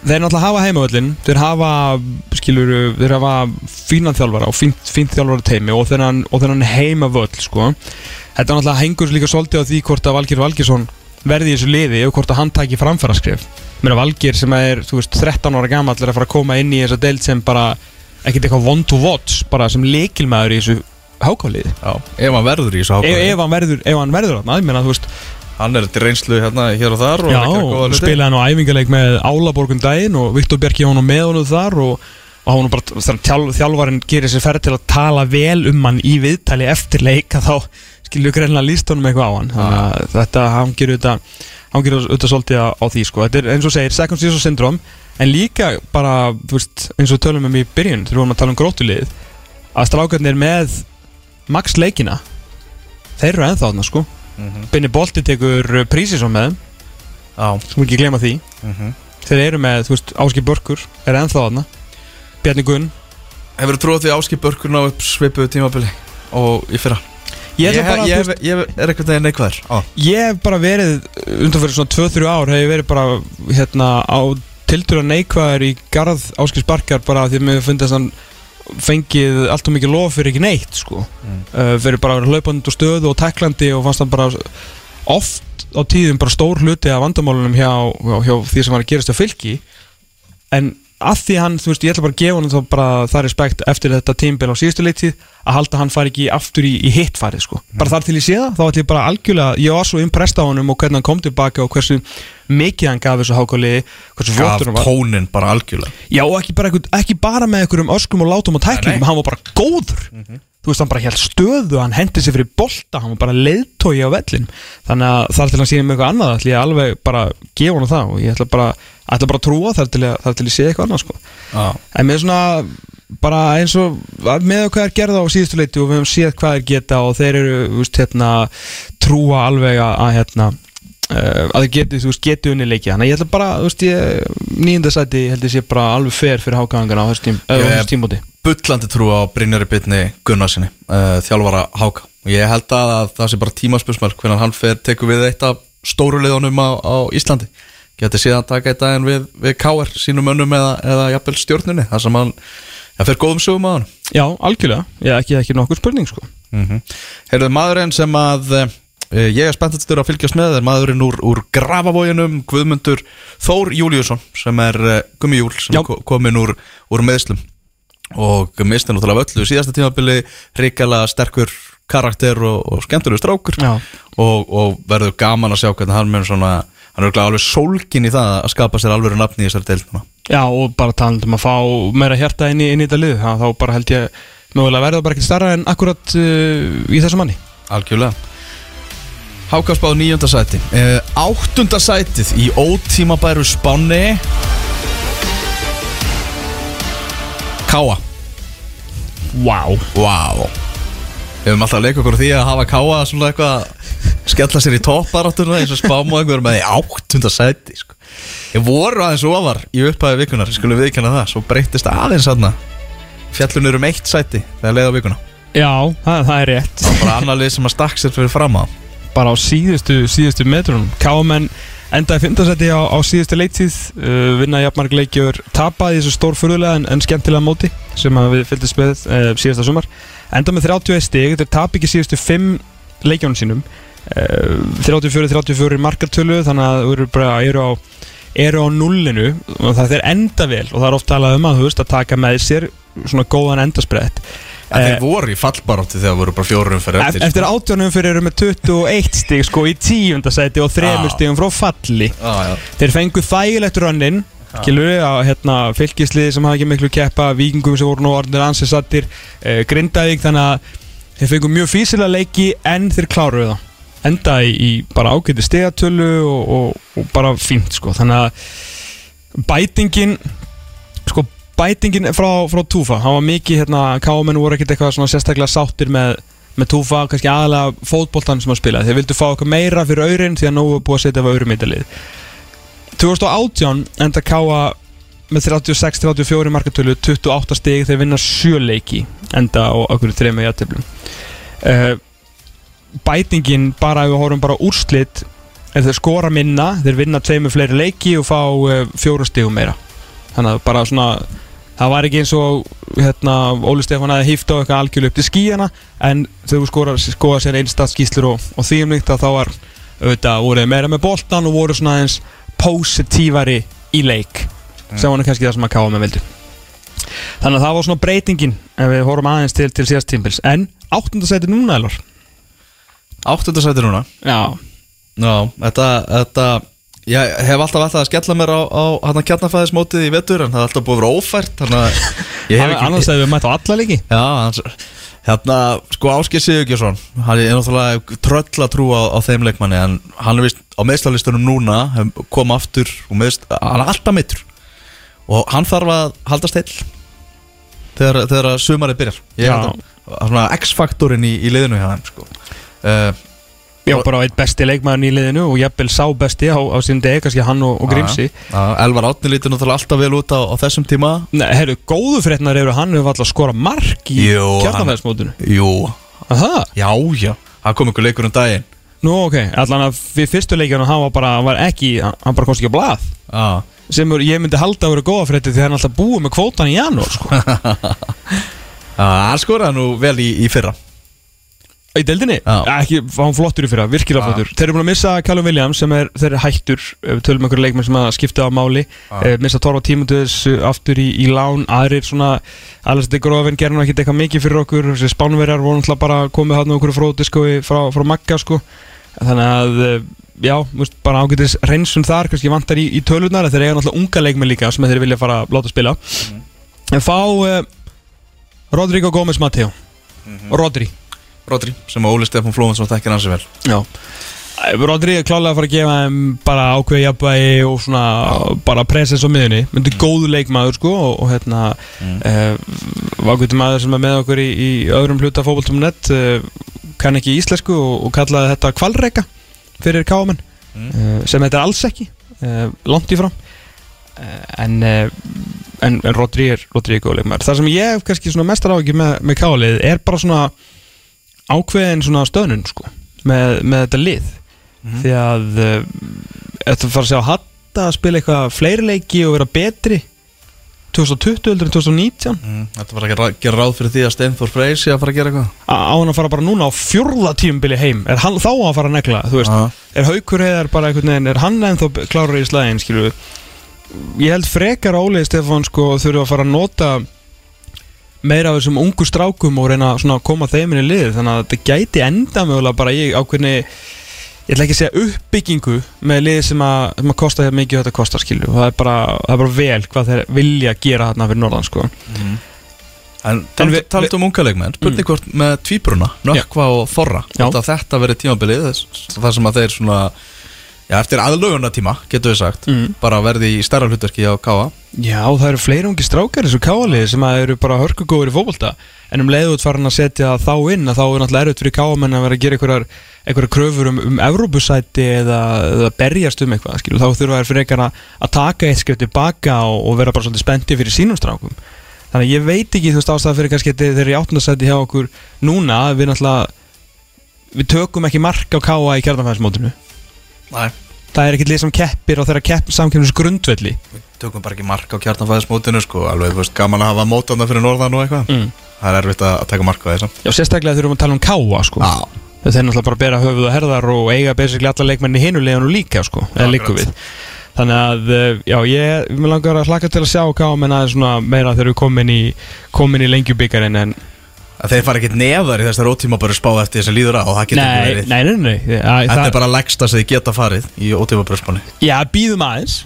þeir náttúrulega hafa heimavöllin þeir hafa, skilur þeir hafa fínan þjálfara og fínt, fínt þjálfara teimi og þennan, og þennan heimavöll sko. þetta náttúrulega hengur líka svolítið á því hvort að Valgir Valgirsson verði í þessu liði og hvort að hann tæki framfærarskrif mér að Valgir sem er, þú veist, 13 ára gamall er að fara að koma inn í þessa deild sem bara ekkert eitthvað one to watch bara sem leikilmaður í þessu hákáliði ef hann verður í þessu ef, hákáði ef hann verður, ef hann verður þarna, ég meina, þú veist Hann er til reynslu hérna hér og þar og Já, er og spilaði hann á æfingarleik með Álaborgum daginn og Viktor Bjarki honum með honum þar og, og hann bara, þegar þjál, þjálfarinn gerir sér ferð til að tala vel um hann í viðtali eftir leik að þá skilur greinlega líst honum eitthvað á hann. Þannig að þetta hangir auðvitað hangir auðvitað svolítið á, á því sko. Þetta er eins og segir second season syndrome en líka bara, þú veist, eins og við tölum um í byrjun þegar við vorum að tala um grótulið að strákarnir með max leikina þeir eru ennþá þarna sko. Binni Bolti tekur prísi svo með þeim. Já, sem ekki glema því. Þeir eru með, þú veist, Áski Börkur er ennþá þarna. Bjarni Gunn. Hefur þú trúið því áskip börkur ná upp svipuðu tímabili og í fyrra ég, ætla bara, ég, veist, ég, ég er eitthvað neginn neikvæður á. ég hef bara verið undan fyrir svona 2-3 ár hef ég verið bara hérna á tildur að neikvæður í garð Áskis Barkar bara því að mér finnst hann fengið allt og mikið lof fyrir ekki neitt sko Mm. uh, fyrir bara að vera hlaupandi og stöðu og teklandi og fannst hann bara oft á tíðum bara stór hluti af vandamálunum hjá, hjá, hjá því sem var að gerast á fylki en að því hann, þú veist, ég ætla bara að gefa hann þá bara það respekt eftir þetta tímbil á síðustu leittíð að halda hann fari ekki aftur í, í hitt farið sko. bara þar til ég sé það, þá ætla ég bara algjörlega ég var svo impressed á honum og hvernig hann kom tilbaka og hversu mikið hann gaf þessu hákáli hversu gaf flottur hann var. tónin bara algjörlega. Já, og ekki bara, ekki bara með einhverjum öskum og látum og tæklingum, hann var bara góður. Þú veist, hann bara held stöðu hann hendi sér fyrir bolta, hann var bara leiðtói á vellin þannig að þar til hann síðan með eitthvað annað ætla ég alveg bara gefa hann það og ég ætla bara, ætla bara að trúa þar til, ég- þar til ég sé eitthvað annað sko. En með svona bara eins og að með hvað er gerða á síðustu leiti og við höfum séð hvað er geta og þeir eru, veist, hérna trúa alveg að, að hérna Uh, að þið geti, þú veist, geti unni leiki þannig að ég ætla bara, þú veist, ég nýjunda sæti ég held ég sé bara alveg fer fyrir hákangana á þessu tím, uh, Ég- þessu tímóti bullandi trú á Brynjari Bitni Gunnarsinni, uh, þjálfara Háka. Og ég held að, að það sé bara tímaspörsmál hvernig hann fer, tekur við eitt af stóru liðunum á, á Íslandi geti síðan taka eitt daginn við, við KR sínum önnum eða, eða jafnvel stjórnunni þar sem hann, fer góðum sögum á hann Já, algjörlega, ég ekki, ekki nokkuð spurning sko. mm -hmm. Heyrðu, maðurinn sem að uh, ég er spenntastur að fylgjast með er maðurinn úr, úr Grafavóginum Guðmundur Þór Júliusson sem er uh, Gummi Júl sem Já. er ko- kominn úr, úr meðslum og mistin náttúrulega af öllu síðasta tímabili ríkala sterkur karakter og, og skemmtulegur strákur og, og verður gaman að sjá hvernig hann mun svona hann er alveg sólkin í það að skapa sér alveg nafni í þessari deilduna Já, og bara talandum að fá meira hjarta inn í, inn í þetta lið þá bara held ég mögulega verða bara ekki starra en akkurat uh, í þessu manni. Algjörlega. Hákaspáð nýjönda sæti. Uh, Áttunda sætið í ótímabæru spáni Káa Vá. Vá Við höfum alltaf að leika okkur á því að hafa Káa svona eitthvað skella sér í topparáttuna eins og spám og einhver með í áttunda sæti sko. Ég voru aðeins ofar í upphæði vikunar, skulum viðkjanna það. Svo breyttist aðeins aðna fjallunur um eitt sæti þegar leið á vikuna. Já, það, það er rétt. Bara annar lið sem að stakk sér fyrir fram á. Bara á síðustu, síðustu metrunum. Káamenn endaði fymtasæti á, á síðustu leiktíð uh, vinna jafnmarg leikjur tapaði þessu stór furðulega en, en skemmtilega móti sem við fylgdist með uh, síðasta sumar enda með 31 stig, þeir tap ekki síðustu 5 leikjónum sínum. Uh, 34-34 markartölu þannig að eru bara eru á eru á nullinu og það er enda vel og það er oft talað um að, veist, að taka með sér svona góðan endasprett En Eh, þeir voru í fallbarótti þegar voru bara fjórum fyrir Eft- Eftir átjónum fyrir eru með 21 stig sko í tíundasæti og þremur Já. stigum frá falli. Já Þeir fengu þægilegt rönnin Kilur að hérna, fylgisliði sem hafa ekki miklu keppa Víkingum sem voru nú orðinir ansið sattir eh, Grindavík þannig að þeir fengu mjög físilega leiki en þeir kláruðu það. Enda í, bara ágæti stigatölu og, og, og bara fínt sko. Þannig að bætingin sko bætingin frá, frá Túfa hann var mikið hérna, káamenn voru ekkert eitthvað svona sérstaklega sáttir með, með Túfa kannski aðalega fótboltan sem að spila þeir vildu fá eitthvað meira fyrir aurin því að nógu búið að setja af aurum í þetta lið 2018 enda káa með 36-34 markatölu 28 stig þeir vinna 7 leiki enda á okkur þrejum með játtöflum uh, bætingin bara ef við horfum bara á úrslit ef þeir skora minna, þeir vinna tveimur fleiri leiki og fá uh, fjóra stigum meira. Þannig að bara svona það var ekki eins og hérna, Óli Stefán aðeins hýft á eitthvað algjörlega upp til skíjana en þegar þú skora, skora sér einstakst skýslur og, og því um líkt að þá var auðvitað voru þeir meira með boltan og voru svona aðeins positívari í leik sem var kannski það sem að káa með vildu þannig að það var svona breytingin ef við horfum aðeins til, til síðast tímpils en áttundasæti núna elvar? Áttunda sæti núna? Já, Já, þetta, þetta Ég hef alltaf alltaf að skella mér á, á hann kjarnafæðismótið í vetur en það er alltaf búið að vera ófært þannig að Ég hef ekki- Annars hefur við mætt á alla leiki. Já, hans, hérna, sko Áskir Sigurgjörsson Hann er náttúrulega tröll að trúa á, á þeim leikmanni En hann er vist á meðslalistunum núna Kom aftur og meðst, Hann er alltaf meittur Og hann þarf að haldast heill Þegar, þegar að sumarið byrjar. Að X-faktorinn í, í liðinu hjá þeim sko. uh, Já, bara eitt besti leikmaður í liðinu og jafnvel sá besti á, á sín degi, kannski hann og, og Grímsi Já, Elvar Átni lítur náttúrulega alltaf vel út á, á þessum tíma. Nei, herru, góðu fréttnar eru hann hefur alltaf skorað mark í Jú, kjartanfæðismótinu Jú, Aha, já, já. Það kom ykkur leikur um daginn. Nú ok, allan að við fyrstu leikjana hann var bara, hann var ekki, hann bara komst ekki á blað. Já, sem er, ég myndi halda að vera góða frétti því hann alltaf búið með kvótan í janúar sko. [laughs] Já, í, deildinni? Já. Ekki, hann flottur í fyrra, virkilega flottur. Þeir eru búin að missa Callum Williams sem er, þeir eru hættur tölum einhverju leikmenn sem að skipta á máli. Uh, missa Torfa Tímunduðs aftur í, í lán. Aðrir svona, alveg þetta gerði nú ekkert eitthvað mikið fyrir okkur. Þessi spánverjar voru náttúrulega bara komið hann okkur fróðdisko frá, frá Magga sko. Þannig að, eh, já, veist, bara ágætis reynsun þar, kannski vantar í, í tölunar þeir eiga náttúrulega unga leikmenn líka sem þeir vilja fara að láta spila. En fá uh, Rodrigo Gómez Mateo Rodri Rodri, sem að Óli Stefán Flóhansson þekkir hansi vel Já Rodri er klálega að fara að gefa þeim bara ákveði jafnvægi og svona bara presens á miðunni, myndi góðu leikmaður sko og, og hérna mm. uh, vákvöldi maður sem er með okkur í, í öðrum hluta fókbalt.net uh, kann ekki íslensku og, og kallaði þetta kvalreika fyrir káamenn Mm. uh, sem þetta er alls ekki uh, langt í fram uh, en, uh, en, en Rodri er Rodri er góð leikmaður. Það sem ég hef kannski svona mestar áhyggjur með, með káalið er bara svona ákveðin svona stöðnun sko, með, með þetta lið. Því að eftir að fara að sjá Hatta að spila eitthvað fleiri leiki og vera betri 2020 heldur en 2019 mm. Þetta var að gera ráð fyrir því að Steinfór Freyr sé að fara að gera eitthvað? Á hann að fara bara núna á fjórða tímubili heim? Er hann þá að fara að negla er haukur heiðar bara einhvern veginn er hann ennþá klárar í slæðin ég held frekar Óli Stefán sko þurfa að fara að nota meira af þessum ungu strákum og reyna að koma þeim inn í lið þannig að þetta gæti enda mögulega bara í ákveðni ég ætla ekki að segja uppbyggingu með lið sem að, sem að kosta hér mikið og þetta kostar skilju og það er bara, það er bara vel hvað þeir vilja gera þarna fyrir norðan sko. En En við- talað um unga leikmenn. Spurning hvort með tvíbruna, Nökkva og að þetta verið tímabilið Það sem að þeir svona Já, eftir aðlöguna tíma, getur við sagt Mm. Bara verði í stærra hlutverki á Káa Já, það eru fleiri ungi strákar eins og káalið sem eru bara hörkugóður í fótbolta en um leiðu út farin að setja þá inn þá er náttúrulega erfitt fyrir káamenn að vera að gera einhverjar, kröfur um, um Evrópusæti eða, eða berjast um eitthvað skilu. þá þurfa þær fyrir eitthvað að, taka eitt skrif tilbaka og, og vera bara svolítið spendi fyrir sínum strákum þannig að ég veit ekki þú veist ástæða fyrir kannski þegar þeir eru í áttundasæti hjá okkur núna við við tökum ekki mark á káa í kjarnafæðismótinu Nei. Það er ekkert lið sem keppir á þeirra kepp samkjöfnis grundvelli Við tökum bara ekki mark á kjarnafæðismótinu sko, alveg, þú veist, gaman að hafa mótana fyrir norðan og eitthvað. Mm. Það er erfitt að, taka mark á þessu Já, sérstaklega þurfum við að tala um káa sko. Já, Þeir eru náttúrulega bara að bera höfuð og herðar og eiga basically alla leikmenni hinu leiðinu líka sko, eða líku við. Þannig að, eh, já, ég mér langar að hlaka til að sjá káa menn aðeins svona meira þegar við komin í, komin í lengjubíkarinn en að þeir fara ekkert neðar í þessar ótíma bara spá eftir þess að líður á og það getur ekki verið. nei, nei, nei. Þetta er bara leggsta sem þið geta farið í ótíma bröspanni Já, býðum aðeins.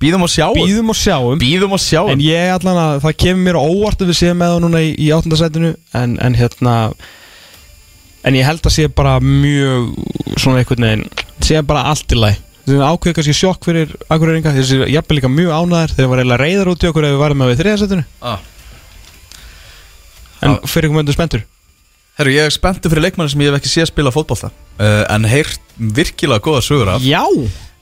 Býðum og sjáum. Býðum og sjáum. Býðum og sjáum. En ég allan að það kemur mér óvart ef við séum með það núna í, í áttundasætinu en, en hérna En ég held að sé bara mjög svona einhvern veginn sé bara allt í læg Það er ákveð kannski sjokk fyrir akureyringa þessi jafnvel líka mjög ánæðar þegar var eiginlega reyðar út í okkur ef við varum með við þriðasætinu ah. En Já. fyrir ykkur möndu spenntur? Herru, ég er spenntur fyrir leikmanni sem ég hef ekki séð spila fótbolta uh, En heyrt virkilega góða sögur af. Já.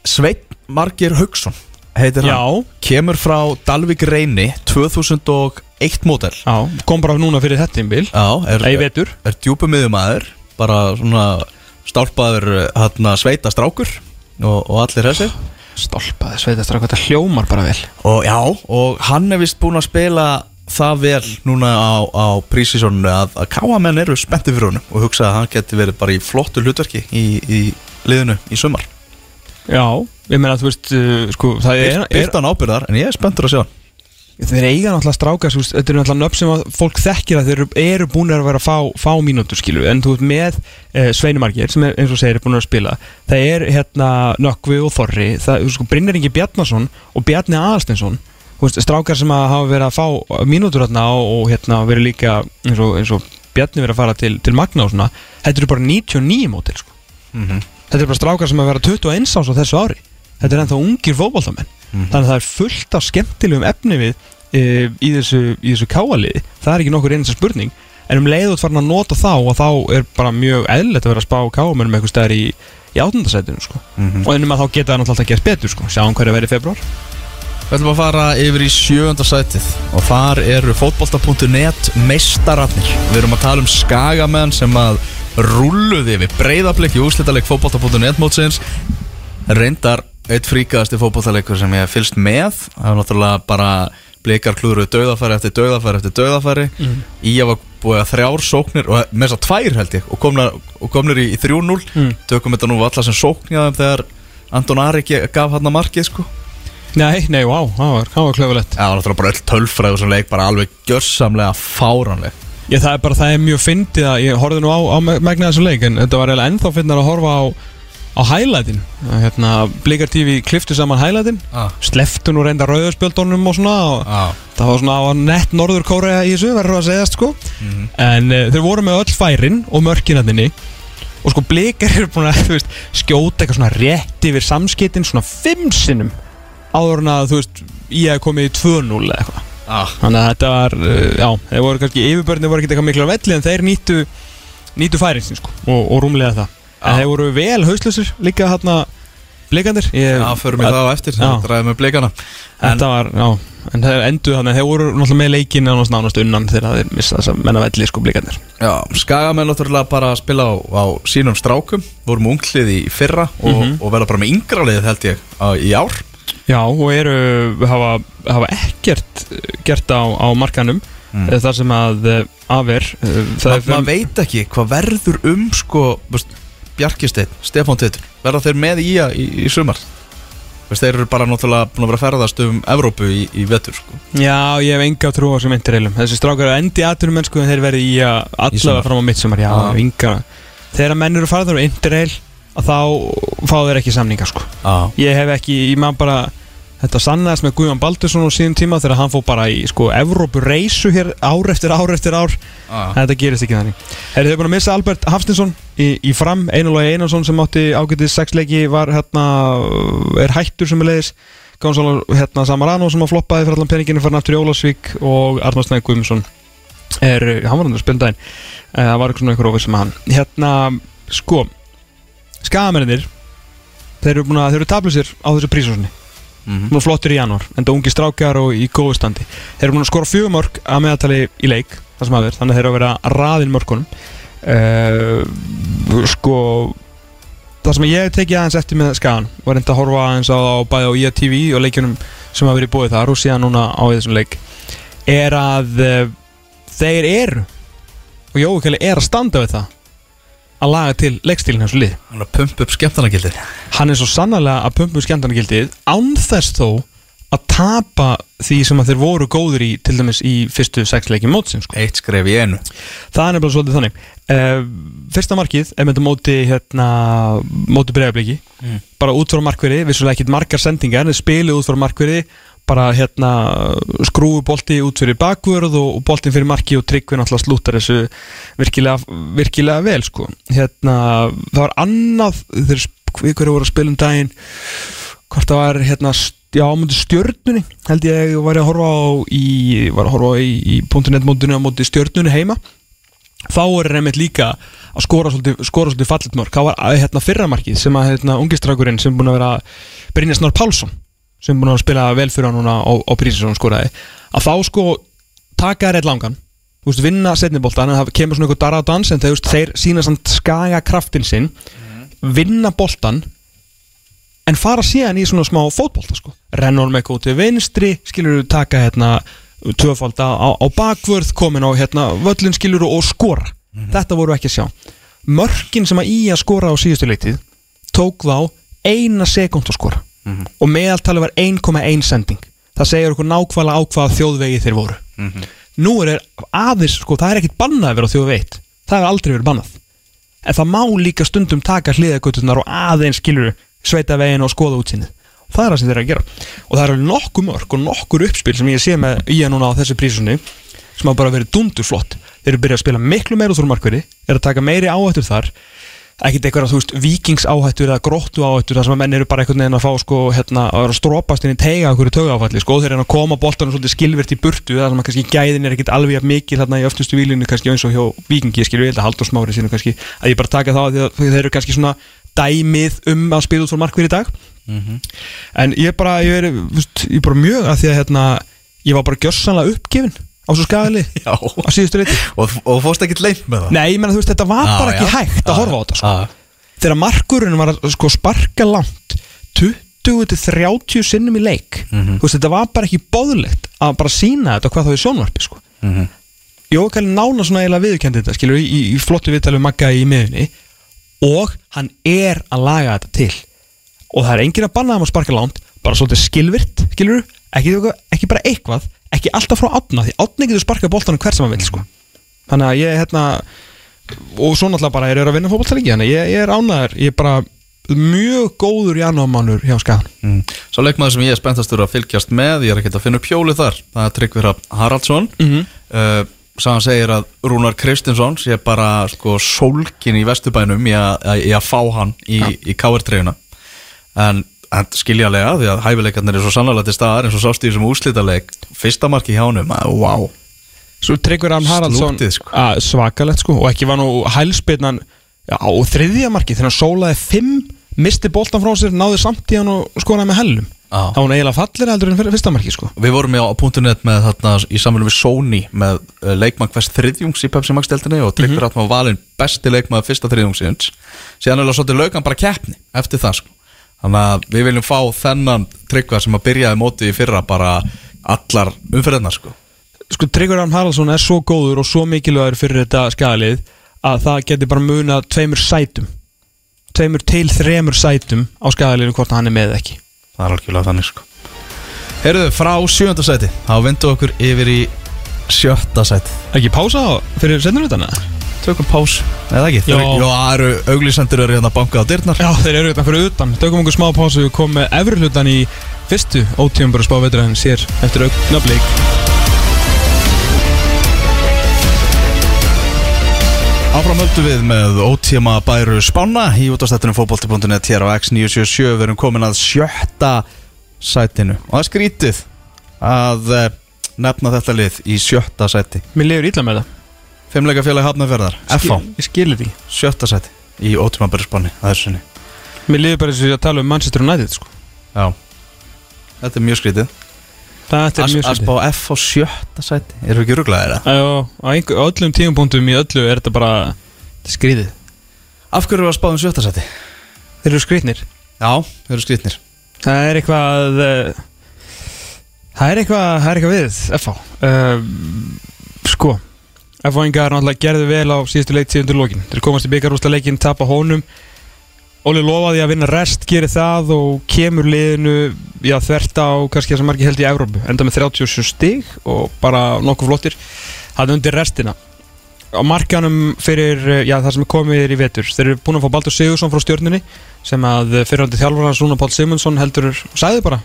Sveit Margir Haugsson heitir Já. Hann Kemur frá Dalvik Reyni 2001 mótel Já Kom bara núna fyrir þetta tímbil Já, er, Ei vetur. er djúpumiðumæður Bara svona stálpaður hérna sveita strákur og, og allir þessi Stolpaði sveitast hvað þetta hljómar bara vel. Og já, og hann er vist búinn að spila það vel núna á, á prísísónu að, að káamenn eru spenntið fyrir honum og hugsa að hann geti verið bara í flottu hlutverki í, í liðinu í sumar. Já Ég meina þú veist uh, sko það er, er, Byrtan ábyrðar, en ég er spenntur að sjá hann. Þeir eiga náttúrulega stráka, þú veist, þetta eru náttúrulega nöfn sem að fólk þekkir að þeir eru, eru búin að vera að fá, fá mínútur skilu, en þú veist með uh, Sveinumarkir sem er, eins og segir er búin að spila. Það er hérna Nökkvi og Þorri. Það, þú sko, Brynjar Ingi Bjarnason og Bjarni Aðalsteinsson þú veist, strákar sem að hafa verið að fá mínútur hérna og, og hérna verið líka eins og, eins og Bjarni verið að fara til, til Magna og svona þetta eru bara 99 mótil sko. þetta eru bara strákar sem að vera 21 ás á þessu ári. Þetta er ennþá ungir fótboltamenn. Þannig að það er fullt af skemmtilegum efni við e, í þessu, þessu káaliði. Það er ekki nokkur einnig spurning. En um leiðut farin að nota þá og þá er bara mjög eðlilegt að vera að spá káamennum eitthvað stæðar í, í átundasætinu sko. og ennum að þá geta það náttúrulega alltaf gert betur sko. sjáum hverju verið februar Við ætlum að fara yfir í sjönda sætið og þar eru fótbolta.net meistararnir. Við erum að tala um skagamenn sem að rulluði yfir breyðablik í úslitaleg fótbolta.net mótsins. Reyndar eitt fríkaðasti fótboltaleikur sem ég hef fylst með. Það er náttúrulega bara blikar klúruð döðafæri eftir döðafæri eftir döðafæri. Mm. Að var búið að þrjár sóknir og með þess að tvær held ég og komnar, og komnir í, í 3-0. Mm. Tökum þetta nú allar sem sóknjaðum þegar Anton Ari gaf hann að markið sko. Nei, nei, vá, það var, var klöfulegt. Það var náttúrulega bara öll tölfræðu sem leik bara alveg gjörsamlega fáránleg. Ég, það er bara, það er mjög fyndið að ég horfði nú á, á megna þessu leik en þetta var eiginlega ennþá fyndið að horfa á á highlightin hérna, Blikar TV kliftu saman highlightin ah. sleftu nú reynda rauðarspjöldunum og svona og ah. það var svona á nett norður kórea í þessu verður að segjast sko. En uh, þeir voru með öll færin og mörkinatninni og sko Blikar eru búin að veist, skjóta eitthvað svona rétt yfir samskiptin svona fimm sinnum áður en að þú veist ég hef komið í 2-0 eða eitthvað Ah. Þannig að þetta var, uh, já, þeir voru kannski yfirbörnir voru ekki eitthvað miklu á velli en þeir nýttu nýttu færinsinn sko og, og rúmlega það Já. En þeir voru vel hauslusir líka hérna blikandir Já, förum við það á eftir Já. Það ræðum við blikana En, Þetta var, já, en þeir enduð þannig þeir voru náttúrulega með leikin nánast nánast unnan þegar þeir missa þess að menna velli sko blikandir já, skagamenn náttúrulega bara að spila á, á sínum strákum Vorum unglið í fyrra og, Mhm. og verða bara með yngra liðið held ég á, í ár Já, og eru, hafa, hafa ekkert uh, gert á, á markanum Mm. mm. þar sem að uh, afer uh, það Ma, er Maður veit ekki hvað verður um sko veist, Bjarkisteinn, Stefán Teitur Verða þeir með í að í, í sumar veist, Þeir eru bara náttúrulega búin að vera að ferðast um Evrópu í, í vetur sko. Já, ég hef enga trú á þessum interreilum Þessi strákar eru endi aðturum mennsku en þeir verði í að allavega fram á mittsumar Já, Ah. enga Þegar menn eru farður á interreil að þá fá þeir ekki samninga sko. Ah. Ég hef ekki, ég maður bara Þetta sannaðist með Guðjón Baldursson á síðan tíma þegar hann fór bara í sko Evrópu reysu hér ár eftir ár eftir ár. Ah. Þetta gerist ekki þannig. Herri, þau búin að missa Albert Hafstinsson í, í fram. Einulói Einarsson sem átti ágætið sexleiki var hérna, er hættur sem er leiðis Gánsson hérna, Samarano sem að floppaði fyrir allan peninginu fyrir aftur í Ólasvík og Arnar Snæk Guðmundsson er, hann var hann að spila daginn. Eh, það var eitthvað svona einhver ofið sem hann. Hérna, sko skagamennir þeir eru búin að, þeir eru tablusir á þessu prísósinni Mm nú flottir í janúar, enda ungi strákjar og í góðu standi. Þeir eru búin að skora fjögumörk að meðatali í leik, verið þannig að þeir eru að vera að raðin mörkunum. Uh, sko það sem ég hef tekið aðeins eftir með skagan var reynda að horfa aðeins á, á bæði á IATV og leikjunum sem hafa verið búið þar og síðan núna á þessum leik er að uh, þeir eru og Jói Kelly er að standa við það að laga til leikstílinn hans lið Hann er að pumpa upp skemmtarnagildi hann er svo sannlega að pumpu skemmtarnagildið án þess þó að tapa því sem að þeir voru góður í til dæmis í fyrstu sex leiki mótsins sko. Eitt skref í einu. Það er nefnilega svolítið þannig. Uh, fyrsta markið er með þetta móti hérna, móti bregðarbliki Mm. bara út frá markverði, vissulega ekkit margar sendingar þeir spiluð út frá markverði bara hérna skrúu bolti út fyrir bakvörð og, og boltin fyrir marki og tryggvi náttúrulega slútar þessu virkilega, virkilega vel sko. Hérna, það var annað þeir hverju voru að spila um daginn hvort það var hérna já, stjörnunni held ég var að horfa á í, var að horfa á í, í .net mótinu á móti stjörnunni heima. Þá er reymitt líka að skora svolítið, svolítið fallit mörg þá var hérna, fyrramarkið sem að hérna, ungistrækurinn sem búin að vera Brynjar Snár Pálsson sem búin að spila vel fyrir hann núna á, á skoraði að þá sko taka þær eitt langan þú veist, vinna setniboltan en það kemur svona eitthvað daradans en þeir, þú veist, þeir sína samt skaga kraftin sinn vinna boltan en fara síðan í svona smá fótbolta sko. rennur með góð til vinstri skilur þú taka hérna tvöfald á, á bakvörð komin á hérna völlin skilur og skora. Þetta voru ekki að sjá. Mörkin sem að í að skora á síðustu leitið tók þá eina sekund að skora og meðaltali var 1,1 sending. Það segir okkur nákvæmlega á hvaða þjóðvegi þeir voru. Nú er aðeins sko, það er ekkit bannað að vera á þjóðveit. Það er aldrei verið bannað. En það má líka stundum taka hliðagötunar og aðeins skilur sveita veginn og skoða útsinnið það er það sem þeir eru að gera. Og það eru nokkur mörg og nokkur uppspil sem ég sé með í að núna á þessu prísunni sem hafa bara verið dundur flott þeir eru byrjað að spila miklu meira úr markverði eru að taka meiri áhættur þar ekkert eitthvað, þú veist, vikings áhættur eða gróttu áhættur, þar sem að menn eru bara einhvern veginn að fá sko, hérna, að strópast inn í teiga okkur í tögafalli, sko, þeir eru að koma boltanum svolítið skilvirt í burtu, það sem að kannski gæðin er ekkert alveg mikil þarna í öftustu výlinu kannski eins og hjá vikingi, ég skilju, ég held að Haldur Smári sínum kannski, að ég bara taka því að þeir eru kannski svona dæmið um að spila út frá markvið í dag. En ég bara, ég er, veist, ég bara á svo skæðali [laughs] Já. á síðustu reyti Og, og fórst ekkert leint með það Nei, þú veist, þetta var Já, bara ekki já. hægt að horfa á þetta sko. Já. Þegar markurinn var að sko, sparka langt 20-30 sinnum í leik Mhm. Þú veist, þetta var bara ekki bóðlegt að bara sína þetta hvað þá í sjónvarpi sko. Mhm. Jókali nána svona eiginlega viðurkendi þetta skilur, í, í flottu viðtalið Magga í miðunni og hann er að laga þetta til og það er enginn að banna þeim að sparka langt bara svolítið skilvirt, skilur ekki, ekki bara eitthvað, ekki alltaf frá átna því átna getur sparkað boltanum hver sem hann vil sko. þannig að ég hérna og svo náttúrulega bara er að vinna fótballtælingi þannig að ég, ég er ánæður, ég er bara mjög góður janúarmánur hjá skagan Mm. Svo leikmaður sem ég er spenntastur að fylgjast með Ég er ekkert að finna upp hjólið þar Það er Tryggvi Hrafn Haraldsson mm Mhm. uh, Sagan segir að Rúnar Kristinsson sé bara sko sólkin í Vesturbænum í að, fá hann í, í KR-treyjuna en, en skiljalega því að hæfileikarnir er svo sannlega til staðar eins og sást í þessum úrslitaleik. Fyrsta marki hjá að wow Svo Tryggvi Ram Haraldsson sko. svakalegt sko. Og ekki var nú hælspilnan já, á þriðja marki þegar hann sólaði fimm misti boltan frá sér, náði samt í hann og skonaði með hellum. Já. þá hann eiginlega fallir heldur en fyrir fyrsta marki sko. Við vorum á .net með þarna í samfélum við Sony með uh, leikmann hvers þriðjungs í Pepsi Max deltinni og Tryggvi Hrafn var valinn besti leikmann fyrsta þriðjungsins. Síðan er það svolítið laukan bara keppni eftir það sko Þannig að við viljum fá þennan Tryggva sem að byrjaði mótið í fyrra bara allar umferðina sko. Sko Tryggvi Ram Haraldsson er svo góður og svo mikilvægur fyrir þetta skadalið að það geti bara munað tveimur sætum. Tveimur til þremur sætum á skadaliðinu hvort hann er með ekki. Það er algjörlega þannig sko. Heyrðu, frá sjönda sæti þá vindu okkur yfir í sjötta sæti ekki pása fyrir setnurutana? Tökum pás, eða ekki? Já. Þeir- Já, það eru auglýsendur eru hérna bankað á dyrnar. Já, þeir eru þetta fyrir utan. Tökum okkur smá pásu. Við komum með efri hlutan í fyrstu Ótíum bara spá veitur en sér eftir augnablík Áfram höldum við með ótíma bæru spána í útastættunum fótbolti.net hér á X977 við erum komin að sjötta sætinu. Og það er skrítið að eh, nefna þetta lið í sjötta sæti. Mér lifur illa með það Fimmleika félag hafnaferðar, Skil- Ég skilir því sjötta sæti í þessu sinni. Mér lifur bara eins og ég að tala um Manchester United sko. Já, þetta er mjög skrítið. Þetta er mjög að spá FH sjötta sæti, erum við ekki rugglaðið það? Já, á á öllum tímapunktum í öllu er þetta bara þetta er skrýðið Af hverju erum við að spá um sjötta sæti? Þeir eru skrýtnir. Já, þeir eru skrítnir Það er eitthvað uh, Það er eitthvað Það er eitthvað við FH uh, Sko FH-ingar náttúrulega gerðu vel á síðustu leik tíðundur lokin. Þeir komast í byggarústa leikin, tapa honum. Óli lofaði að vinna rest, gerir það og kemur liðinu já, þvert á kannski það sem margir held í Evrópu. Enda með 37 stig og bara nokkuð flottir. Hann undir restina. Á markanum fyrir já, það sem er komið í vetur. Þeir eru búin að fá Baldur Sigursson frá stjórnunni sem að fyrirhandi þjálfur hans Rúna Pál Simonsson heldur sagði bara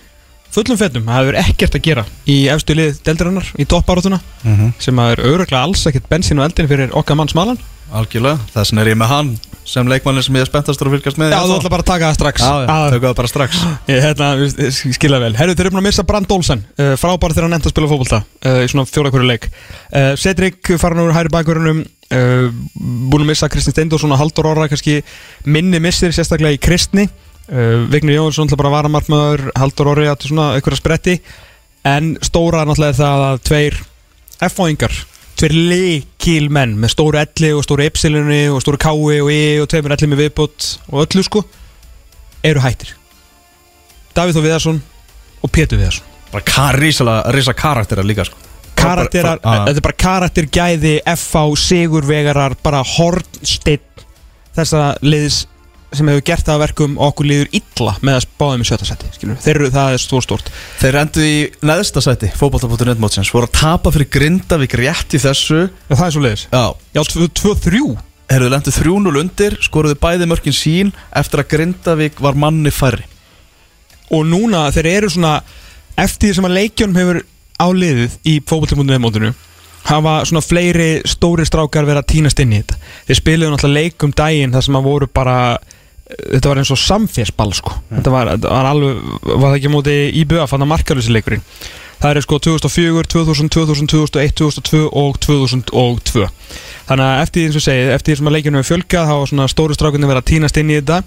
fullum fettum, það hefur ekkert að gera í efstu lið deldirinnar í toppárátuna mm -hmm. sem að er auðvitað alls ekkert bensin og eldin fyrir okkar mann smalan. Algjörlega, þess vegna er ég með hann sem leikmannin sem ég er spenntastur að fylgjast með Já, þú ætla bara að taka það strax. Já, tökum það bara strax. [gasps] Ég hérna, ég skilja vel. Herru, þeir eru búin að missa Brand Olsen uh, Frábæri þegar hann enda að spila fótbolta uh, Í svona fjóra hverju leik. Uh, Cedric farin úr hæri bakverðunum uh, Búin að missa Kristinn Steindorsson og Haldur Orra kannski minni missir sérstaklega í Kristni uh, Vignir Jónsson bara að vara markmaður Haldur Orri að svona einhverja spretti. En stóra náttúrulega það að tveir F-fóingar Tveir leikil menn með stóru elli og stóru epsilunni og stóru kái og e og tveimur elli með viðbútt og öllu sko eru hættir. Davíð Þó Viðarsson og Pétur Viðarsson. Bara kar, rísala, rísa karakterar líka sko. karakterar, þetta er bara karaktergæði FH, Sigurvegarar bara hornstitt þessa liðs sem hefur gert það að verkum og okkur liður illa með að spáðum í sjötta seti þeir eru það er stór stórt Þeir endur í neðsta sæti fótbolta.net mótsins. Voru að tapa fyrir Grindavík rétt í þessu. Já, það er svo liðis Já, Já, 2-3 Herðu lendur 3-0 undir, skoruðu bæði mörkin sín eftir að Grindavík var manni færri. Og núna þeir eru svona eftir því sem að leikjónum hefur áliðið í fótbolltimundinu mótinu hafa svona fleiri stóri strákar verið að týnast inn í þetta. Þeir spiluðu náttúrulega leik um daginn þar sem að voru bara þetta var eins og samférsball sko. Þetta var, þetta var alveg, var það ekki móti IBF, þannig að markalösi leikurinn? Það eru sko 2004, 2000, 2000, 2001, 2002 og 2002 þannig að eftir því sem ég segi eftir því sem að leikjunum er fjölgað þá var svona stóru strákunni verið að týnast inn í þetta.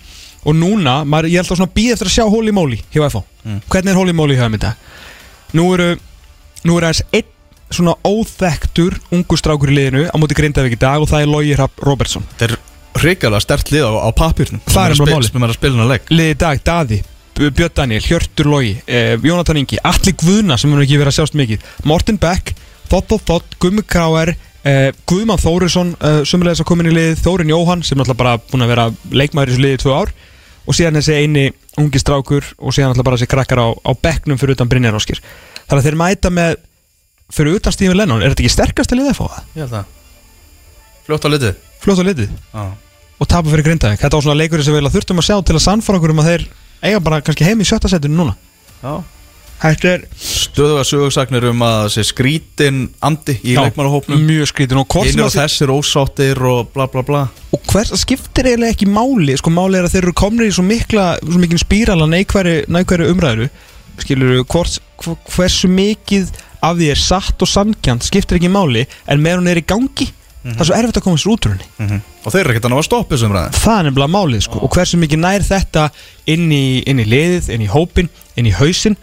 Og núna, maður, ég held að svona býð eftir að sjá Holy Moly hjá FH hvernig er Holy Moly hjá í dag? Nú eru, nú eru aðeins einn svona óþektur ungu strákur í liðinu á móti Grindavík í dag og það er Logi Rapp Robertson Þetta hrikalega stert lið á, á papirnum Það er bara málið. Sem er að spila hana leik. Liði í dag, Daði Björn Daniel, Hjörtur Logi, eh, Jónatan Ingi Alli Guðna sem hefur ekki verið að sjást mikið Morten Beck, Þott og Þott, Gummi Kráer eh, Guðmann Þórisson eh, sömulegis að koma inn í liðið, Þórin Jóhann sem er alltaf bara búin að vera leikmaður í þessu liðið í tvö ár og síðan þessi eini ungi strákur og síðan alltaf bara þessi krakkar á, á bekknum fyrir utan Brynjar Óskir. Þannig að þeir mæta með fyrir utan Stífin Lennon, er þetta ekki sterkast liðið að fá það? Ég held að Fljótt á litið. Fljótt á litið? Já og tapa fyrir Grindavík. Þetta var svona leikurinn sem við þurftum að sjá til að sannfara okkur um að þeir eiga bara kannski heim í sjötta setinu núna. Já. Þetta er Stöðuga sögursagnir um að þessi skrítin andi í leikmannahópnum. mjög skrítin og hvort sem Hinnir og að þið- þessir ósáttir og bla bla bla. Og hvers það skiptir eiginlega ekki máli sko máli er að þeir eru komnir í svo mikla svo mikinn spírala neikværi, neikværi umræðu. Skilur hvort hv- hversu mikið af því er satt og samkjant skiptir ekki máli en með hún er í gangi það er svo erfitt að koma sér út úr henni. Mm Og þeir eru ekkert að ná að stoppa þessum ræðin það er nefnilega málið sko. Og hversu mikið nær þetta inn í, inn í liðið, inn í hópin inn í hausinn?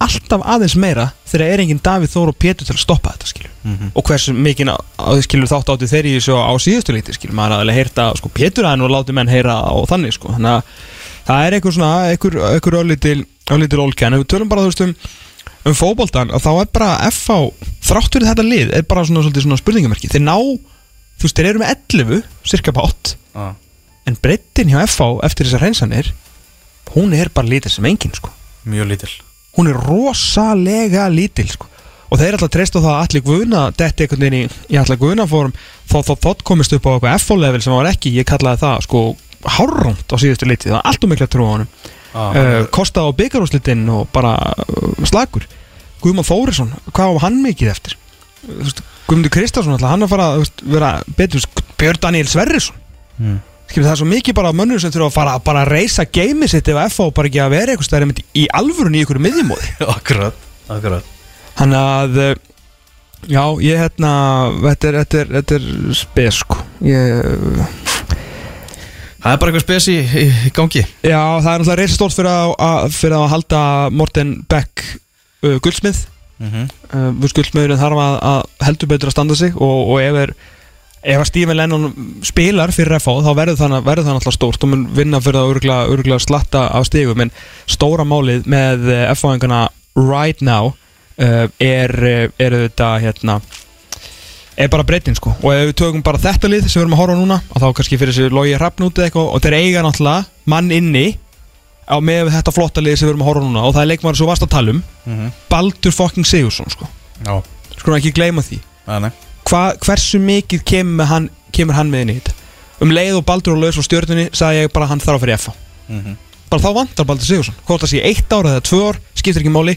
Alltaf aðeins meira þegar er enginn Davíð Þór og Pétur til að stoppa þetta skilur og hversu mikið skilur þátt átti þeir í þessu á síðustu líti skilur maður aðeins heyrta sko Pétur aðeins og láti menn heyra á þannig sko. Þannig að það er einhver svona einhver, einhver um fótboltan og þá er bara FH þrátt fyrir þetta lið er bara svona, svona, svona spurningamerki. Þeir ná þú veist þeir eru með 11 cirka bátt Já. En breyttin hjá FH eftir þessar hreinsanir Hún er bara lítil sem engin sko. Mjög lítil. Hún er rosalega lítil sko. Og þeir ætla að treysta á það að allir guðuna Detti einhvern veginn í, í allir guðuna fórum Þó þó þótt komist upp á eitthvað FH-level sem var ekki Ég kallaði það sko hárrónt á síðustu liti Það var allt um mikla trú á ah, uh, Kosta á byggarúslitin og bara uh, slagur Guðmann Þórisson, hvað á hann mikið eftir? Guðmundur Kristjánsson hann að fara veist, vera betur Björn Daniel Sverrisson. Mm. Skilur, það er svo mikið bara mönnur sem þurfa að fara bara að reysa geimi sitt ef FH bara ekki að vera eitthvað stærri í alvörun í ykkur miðjumóði. [laughs] Akkurat Akkurat. Þannig að eh, já, ég hérna þetta er, er, er spes sko. Ég, Það er bara eitthvað spes í, í, gangi. Já, það er náttúrulega reysa stórt fyrir fyrir að halda Morten Beck uh, guldsmið. Mm -hmm. uh, Guldsmiðurinn þarf að, að heldur betur að standa sig og, og ef er ef Stephen Lennon spilar fyrir FH þá verður það, verður það náttúrulega stórt og mun vinna fyrir að örgulega, örgulega slatta af stigum. En stóra málið með FH-engana right now uh, er, er þetta hérna er bara breytin sko. Og ef við tökum bara þetta lið sem við erum að horfa núna og þá kannski fyrir þessi logi hrappnúti eitthvað og þeir eiga náttúrulega mann inni á með þetta flotta lið sem við erum að horfa núna. Og það er leikmaður svo vast að tala um Mhm. Baldur fucking Sigursson sko. Já. Sko ekki gleyma því. Hva, hversu mikið kemur, hann, kemur hann með inn í þetta? Um leið og Baldur og laus á stjörnunni sagði ég bara hann þarf að fyrir FA mm bara þá vantar Baldur Sigursson hvort það sé eitt ára eða tvö ár skiptir ekki máli.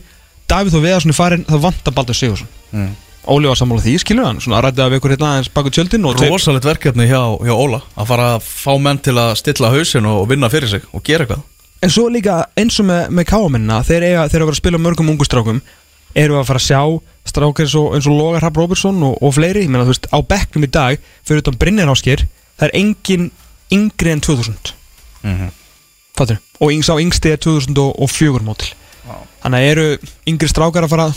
Davíð og Viðarsson er farin þá vantar Baldur Sigursson mm. Óli var sammála því skilur hann? Svona rættið af ykkur hérna aðeins baku tjöldin og tveir- Rosalegt verkefni hjá, hjá Óla Að fara að fá menn til að stilla hausin og, vinna fyrir sig Og gera eitthvað. En svo líka eins og með, með káamennina þeir eiga þeir eru að vera að spila mörgum ungustrákum eru að fara að sjá strákar eins og, eins og Logar Rapp Robertson og, og fleiri. Ég meina þú veist á bekknum í dag fyrir utan Brynjar Áskir það er engin yngri en 2000 mm -hmm. fattur? Og yngs á yngsti er 2004 mótil. Þannig að eru yngri strákar að fara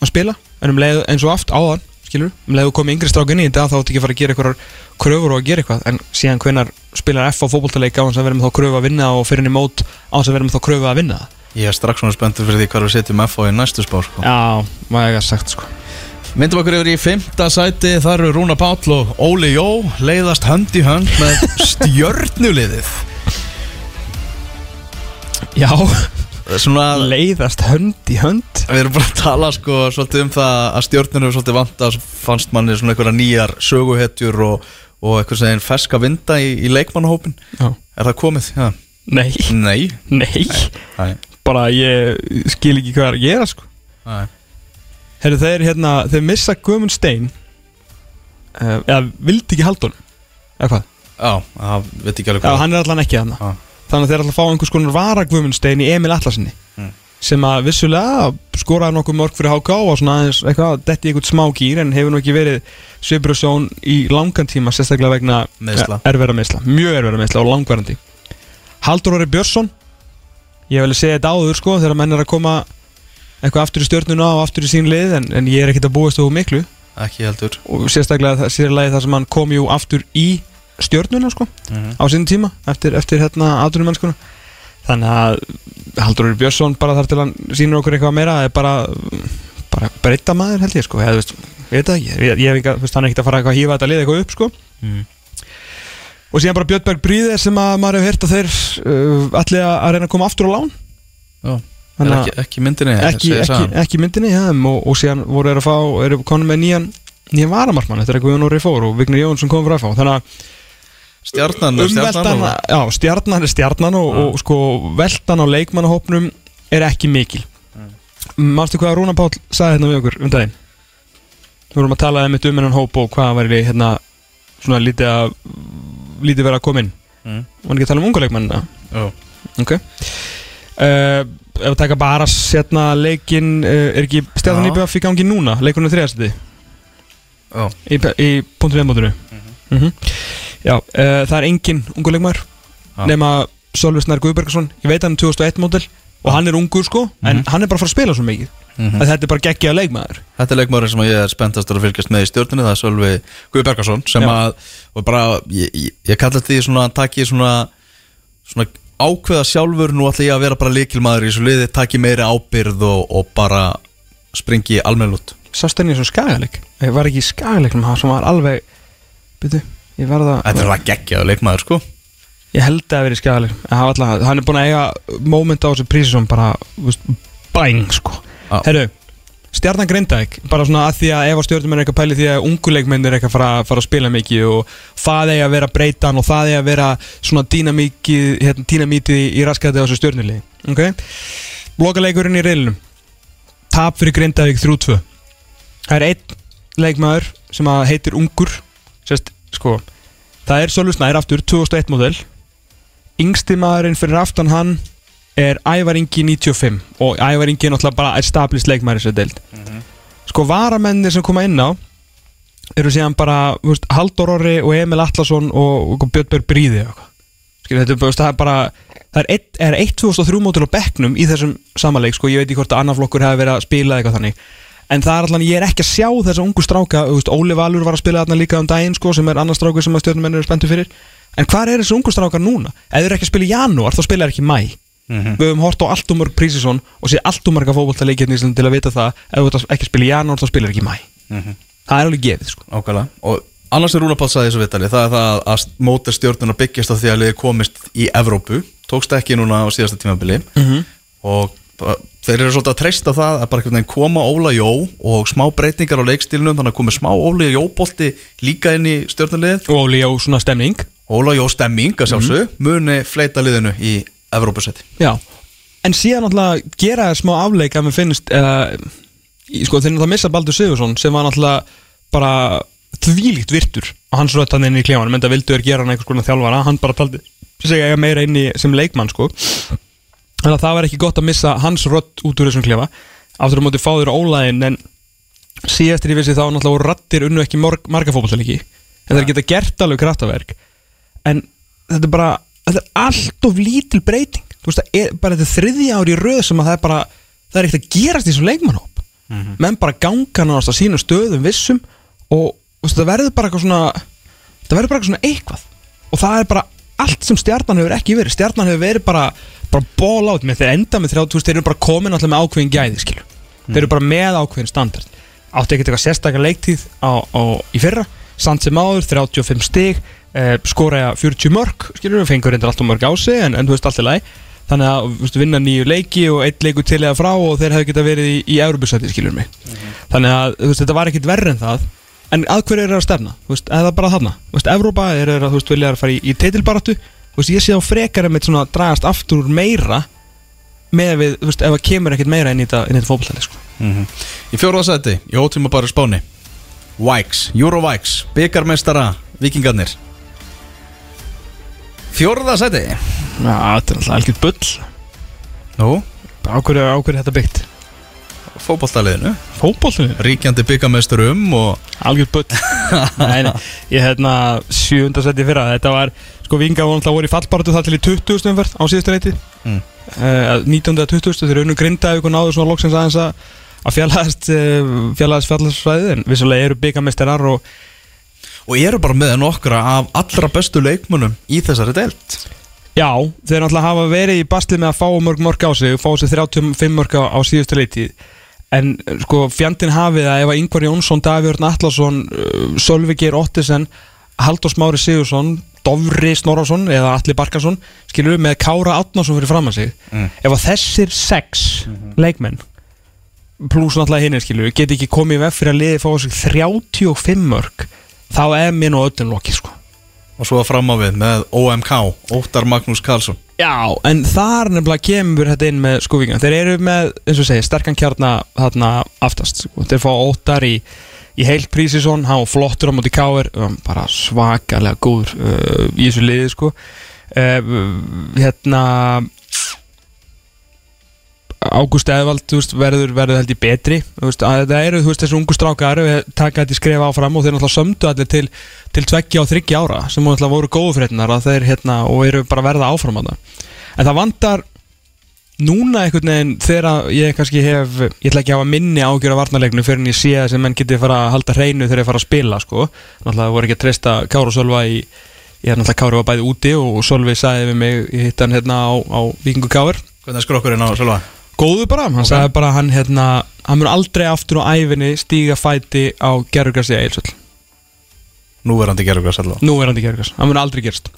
að spila. En um leið eins og aft áðan skilur, um leið og komið yngri strákar inn í þetta þá áttu ekki að fara að gera einhverjar kröfur og að gera eitthvað. En síðan hvenar spilar F á fótboltaleika á hans að vera með þá kröfu að vinna og fyrir henni mót á hans að vera með þá kröfu að vinna? Ég er strax svona spenntur fyrir því hvað við setjum F á í næstu spár sko. Já, maður að sagt sko. Myndum okkur yfir í fymta sæti Þar eru Rúna Páll og Óli Jó Leiðast hönd í hönd með [laughs] stjörnuliðið. Já, Svona leiðast hönd í hönd Við erum bara að tala sko svolítið um það að stjórnunum er svolítið vanta fannst manni svona einhverja nýjar söguhetjur og, og eitthvað sem ferska vinda í, í leikmannahópin Já. Er það komið? Já. Nei, Nei, nei Nei. bara ég skil ekki hvað er að gera sko. Herru þeir hérna, þeir missa Guðmund Stein uh, eða vildi ekki halda honum eða hvað, Já, það veit ekki alveg já hvað hann er allan ekki þarna Já. Þannig að þeir að fá einhvers konar vara Guðmund Stein í Emil Atlasinni Mm. sem að vissulega skoraði nokkuð mörg fyrir HK og svona aðeins eitthvað detti í eitthvað smá gýr en hefur nú ekki verið svibrusjón í langan tíma sérstaklega vegna Meiðsla. erverða meðsla, mjög erverða meðsla og langvarandi. Haldur Orri Björnsson ég vil segja þetta áður sko þegar menn er að koma eitthvað aftur í stjórnuna og aftur í sín lið en, en ég er ekkert að búast þú miklu. Ekki heldur. Og sérstaklega það sérlega það sem hann kom jú aftur í stjórnuna sko Mhm. á sínum tíma eftir, eftir hérna aðrunumennskuna þannig að Haldur Björnsson bara þar til hann sýnur okkur eitthvað meira er bara, bara breyta maður held ég sko. Eða, veist, ég veit það ekki, ég, ég ekki, veist, hann er ekkert að fara eitthvað að hýfa þetta lið eitthvað upp sko. Mm. og síðan bara Björnberg Bríðir sem að maður hefur heyrt að þeir uh, allir að að reyna að koma aftur á lán. Já, er að- ekki, ekki myndinni ekki, ekki, ekki myndinni ja, og, og síðan voru þeir að fá eru konum með nýjan nýjan varamarkmann eftir að Guðjón Orri fór og Vignir Jónsson kom frá fá þannig að Stjarnan er stjarnan já, stjarnan er stjarnan og, og sko veltan á leikmannahópnum er ekki mikil. Manstu hvað Rúna Páll sagði hérna við okkur um daginn? Við vorum að tala um eitt um hennan hóp og hvað væri hérna svona lítið að lítið verið að koma inn. Mm. Var ekki að tala um unga leikmannina Já. Ok. Uh, Ef við taka bara setna leikin uh, Er ekki stjarnan Já. í í gangi núna Leikunum þriðastði Já. Í, í punktum viðmótinu mm Já, uh, það er engin ungu leikmar Já. Nema Sölvi Snær Guðbergsson. Ég veit hann er 2001 mótil Og hann er ungur sko En hann er bara að fara að spila svo mikið. Mhm. að Þetta er bara geggjaða leikmaður. Þetta er leikmaður sem ég er spenntastur að fylgjast með í stjórninu það er Sölvi Guði Bergarsson sem Já. að og bara, ég, ég, ég kalla því svona að taki svona, svona ákveða sjálfur, nú ætla ég að vera bara líkilmaður í þessu liði, taki meiri ábyrð og, og bara springi almennlut Sást henni í svona skagaleik? Ég var ekki Það sem var alveg verða Þetta er það geggjaður leikmaður sko. Ég held að það verið En hann er búin að eiga moment á þessu prísi sem bara veist, Bæng sko. Já. Herru Stjarnan Grindavík, bara svona að því að ef að stjórnum er eitthvað pæli því að unguleikmenn er eitthvað að fara, fara að spila mikið og það eigi að vera breytan og það eigi að vera svona hérna, dýnamítið í raskæti á þessu stjórnuli ok? Lokaleikurinn í reilunum tap fyrir Grindavík 3-2 það er einn leikmaður sem heitir Ungur Sest, sko, það er Sölvi Snær aftur 2001 model. Yngsti maðurinn fyrir aftan hann er Ævar Ingi 95 og Ævar Ingi er náttúrulega bara established í þessu deild. Sko varamennir sem koma inn á eru síðan bara veist, Halldór Orri og Emil Atlasson og, og Björnberg Bríði og. Skilur, þetta bara- það er bara það er 1 er 1, 2003 mótil á bekknum í þessum samanleik sko, ég veit ekki hvort að annar flokkur hefði verið að spila eitthvað þannig en það er allan, ég er ekki að sjá þessa ungu stráka veist, Óli Valur var að spila þarna líka um daginn sko, sem er annar strákur sem að stjórnumenn eru spenntu fyrir. En hvað er þessi ungu strákar núna? ef þeir ekki að spila í janúar, þá spila þeir ekki í mæ við höfum hort á allt um mörg Prísisson og sé allt um marga fótboltaleikirni til að vita það ef ert ekki að spila í janúar, þá spilar ekki í mæ það er alveg gefið sko. Og annars er Rúna Páll sagði í þessu vitali Það er það að mótir stjórnuna byggjast á því að liði komist í Evrópu Tókst ekki núna á síðasta tímabili. Mhm. Og bara- þeir eru svolítið að treysta það að bara koma Óla Jó og smá breytingar á leikstílunum þannig að komi smá Óla Jó bolti líka inn í stjórnuliðið og Óli á svona stemning. Óla Jó stemming að sjálfsög muni fleita liðinu í Evrópusæti. Já, en síðan náttúrulega gera þér smá afleik að mér finnst uh, sko þeir náttúrulega missa Baldur Sigursson sem var náttúrulega bara þvílíkt virtur og hans rödd hann inn í klímanum en það vildu þér gera hann konar þjálfara hann bara taldi segja meira inn í sem leikmann sko þannig að það var ekki gott að missa hans rödd út úr þessum klefa. Aftur á móti fáður ólæðin en síðastir í vissi þá náttúrulega rattir unnu ekki marga fótballtalegi en þeir geta gert alveg kraftaverk. En þetta er bara þetta er allt of lítil breyting. Þú veist það er bara þetta er þriðja ári í röð sem að það er bara það er ekkert að gerast í þessum leikmannhóp menn bara ganga náttúrulega á sínum stöðum vissum og þú veist, það verður bara eitthvað svona það verður bara eitthvað svona eitthvað. Og það er bara allt sem stjarnan hefur ekki verið. Stjarnan hefur verið bara, bara ból átt með þeir enda með 30 þeir eru bara komin alltaf með ákveðin gæði skilu þeir eru bara með ákveðin standard. Átti ekkert eitthvað sérstakar leiktíð á, á, í fyrra. Samt sem áður 35 stig eh, skora 40 mörg skilur við fengur reyndar alltaf mörg á sig en, en þú veist allt í lagi. Þannig að veist, vinna nýju leiki og eitt leiku til eða frá og þeir hefðu geta verið í, í Európusæti skilur mig. Þannig að veist, þetta var ekkit verri en það en að hverju er það að stefna? Þú veist, eða bara þarna? Þú veist, Evrópa er það að þú veist, vilja að fara í, í teitilbaratu þú veist, ég sé á frekar með svona dragast aftur úr meira með við, þú veist, ef það kemur ekkert meira inn í þetta, inn í þetta fótballtæli sko. Í fjórðasæti, í ótíma bara spáni. Vikes, Eurovikes, byggarmeistara Vikingarnir Fjórðasæti Já, þetta er alltaf algjört bull. Nú, Ákverju, ákverju þetta byggt fótballtaliðinu Fótballtæli? Ríkjandi byggarmeisturum og Algjört bull [laughs] Nei, nei, ég hérna sjönda seti fyrra Þetta var, sko vinga voru alltaf voru í fallbaratu það til í 20. umferð á síðustu reyti Mm. uh, 19. eða 20. þeir unnu grindaði og náðu svona loksins aðeins að að fjallaðast uh, fjallaðast fjallaðsfræði en vissulega eru byggamestrar og Og eru bara með nokkra af allra bestu leikmunum í þessari deilt já, þeir náttúrulega hafa verið í basli með að fá mörg mörg á sig fá sér 35 mörg á, á síðustu leyti en sko fjandinn hafið að ef að Ingvar Jónsson, Davíörn Atlasson uh, Sölvi Geir Ottisen Haldur Smári Sigursson Dofri Snorarsson eða Alli Barkarsson skilur við með Kára Átnarsson fyrir fram að sig. Mm. ef að þessir sex leikmenn pluss náttúrulega hinni skilur við geti ekki komið veg fyrir að liði fá sig 35 mörg þá er minn og öllum lokið sko. Og svo fram á við með OMK Óttar Magnús Karlsson Já, en þar nefnilega kemur þetta inn með skúfinga Þeir eru með, eins og segja, sterkan kjarna þarna aftast sko. Þeir fá óttar í, í heil prísisson Hann var flottur á móti káir um, Bara svakalega góður uh, í þessu liði sko. uh, Hérna Ágúst Eðvald verður, verður held í betri. Veist, að það eru þessu ungu strákar við taka þetta í skref áfram og þeir náttúrulega sömdu allir til, til tveggja og þryggja ára sem náttúrulega voru góðu fréttinar hérna og eru bara verða áfram að það en það vantar núna einhvern veginn þegar ég kannski hef ég ætla ekki að hafa minni ágjör af varnarleiknu fyrir en ég sé að sem menn geti fara að halda hreinu þegar ég fara að spila sko. Náttúrulega voru ekki að treysta Kára og Sölva í ég er náttúrulega Kára var bæði úti og Sölvi sagði við mig, ég hitt hann hérna á, á Víkingu Káar Hvernig er skrokkurinn á Sölva? Góðu bara, hann sagði bara hann hérna, hann mun aldrei aftur á æfinni stíga fæti á gerðugrassi eilsvöld Núverandi gerur hvað sælva nú er hann í gerðugrass, hann mun aldrei gerst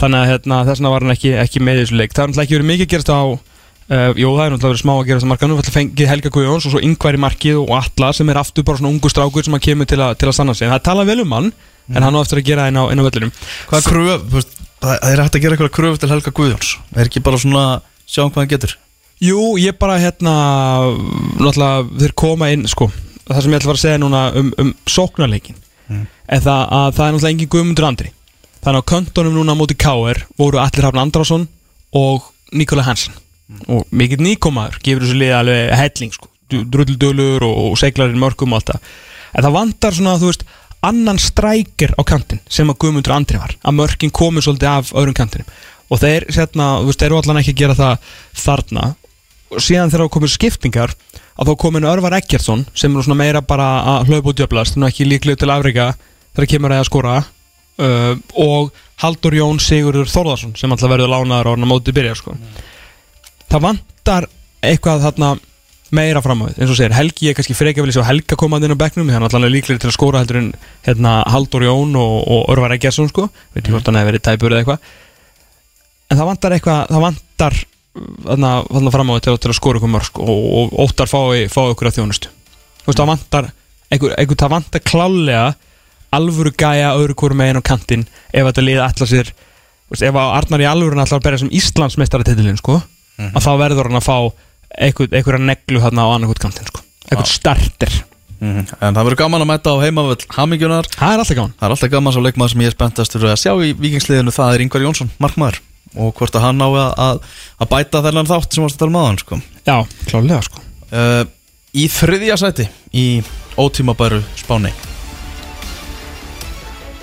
þannig að hérna, þess vegna var hann ekki, ekki með í þessu leik. Það er náttúrulega ekki verið mikið gerst á uh, jú, það er náttúrulega verið smá að gerast á markanum það fengið Helga Guðjóns og svo yngvar í markið og Alla sem er aftur bara svona ungu strákur sem hann kemur til, a, til að stanna sig, en það er talað vel um hann en hann á eftir að gera inn á, á vellinum. Hvað kröf, það er hægt að gera eitthvað kröf til Helga Guðjóns. Er ekki bara svona, sjáum hvað hann getur Jú, ég bara hérna náttúrulega þeir koma inn sko, það sem ég ætla að fara að segja núna um, um sóknarleikin Mm. er það að það er náttúrulega engin Guðmundur Andri. Þannig að köntunum núna móti K.R. voru Allir Hafn Andrason og Nikola Hansen. Og mikill nýkomaður gefur þessu liði alveg helling sko, drulludölur og, og seglarinn mörgum og allt það. En það vantar svona þú veist annan strækir á kantin sem að Guðmundur Andri var. Að mörkin komið svolítið af öðrum kantinum. Og þeir, sérna, þú veist, eru allan ekki að gera það þarna síðan þegar það komið skiptingar að þá komin Örvar Eggertsson sem er svona meira bara að hlaupa út jöflast en ekki líklega til afreika þegar kemur að skora uh, og Haldur Jón Sigurður Þórðarsson sem alltaf verður lánaður á hann á móti byrja sko. það vantar eitthvað þarna meira fram á því eins og segir Helgi er kannski frekja vel í svo Helga komað inn á bekknum þannig að hann er líklega til að skora heldur en hérna, Haldur Jón og, og Örvar Eggertsson sko. veit ekki hvort hann hefur verið tæpur eða eitthvað en það vantar eitthvað það vantar þarna, fram á því til, að skora ykkur mörg og, og óttar fái, fái ykkur að þjónustu. Þú veist það vantar einhver, einhver, það vantar klálega alvöru gæja öðru hverju megin á kantinn ef þetta liða allar sér veist, ef að Arnar í alvörun allar berja sem Íslandsmeistara titilinn sko, að þá verður hann að fá einhver, einhverja neglu þarna á annarkot kantinn sko, einhvern starter. En það verður gaman að mæta á heimavöll Hamingjunar. Það er alltaf gáðan Það er alltaf gaman svo leikmaður sem ég er spenntastur að sjá í vikingsliðinu Það er Ingvar Jónsson, markmaður Og hvort að hann á að, að, bæta þennan þátt sem varst að tala maður sko. já, klálega sko uh, Í þriðja sæti Í ótímabæru spáni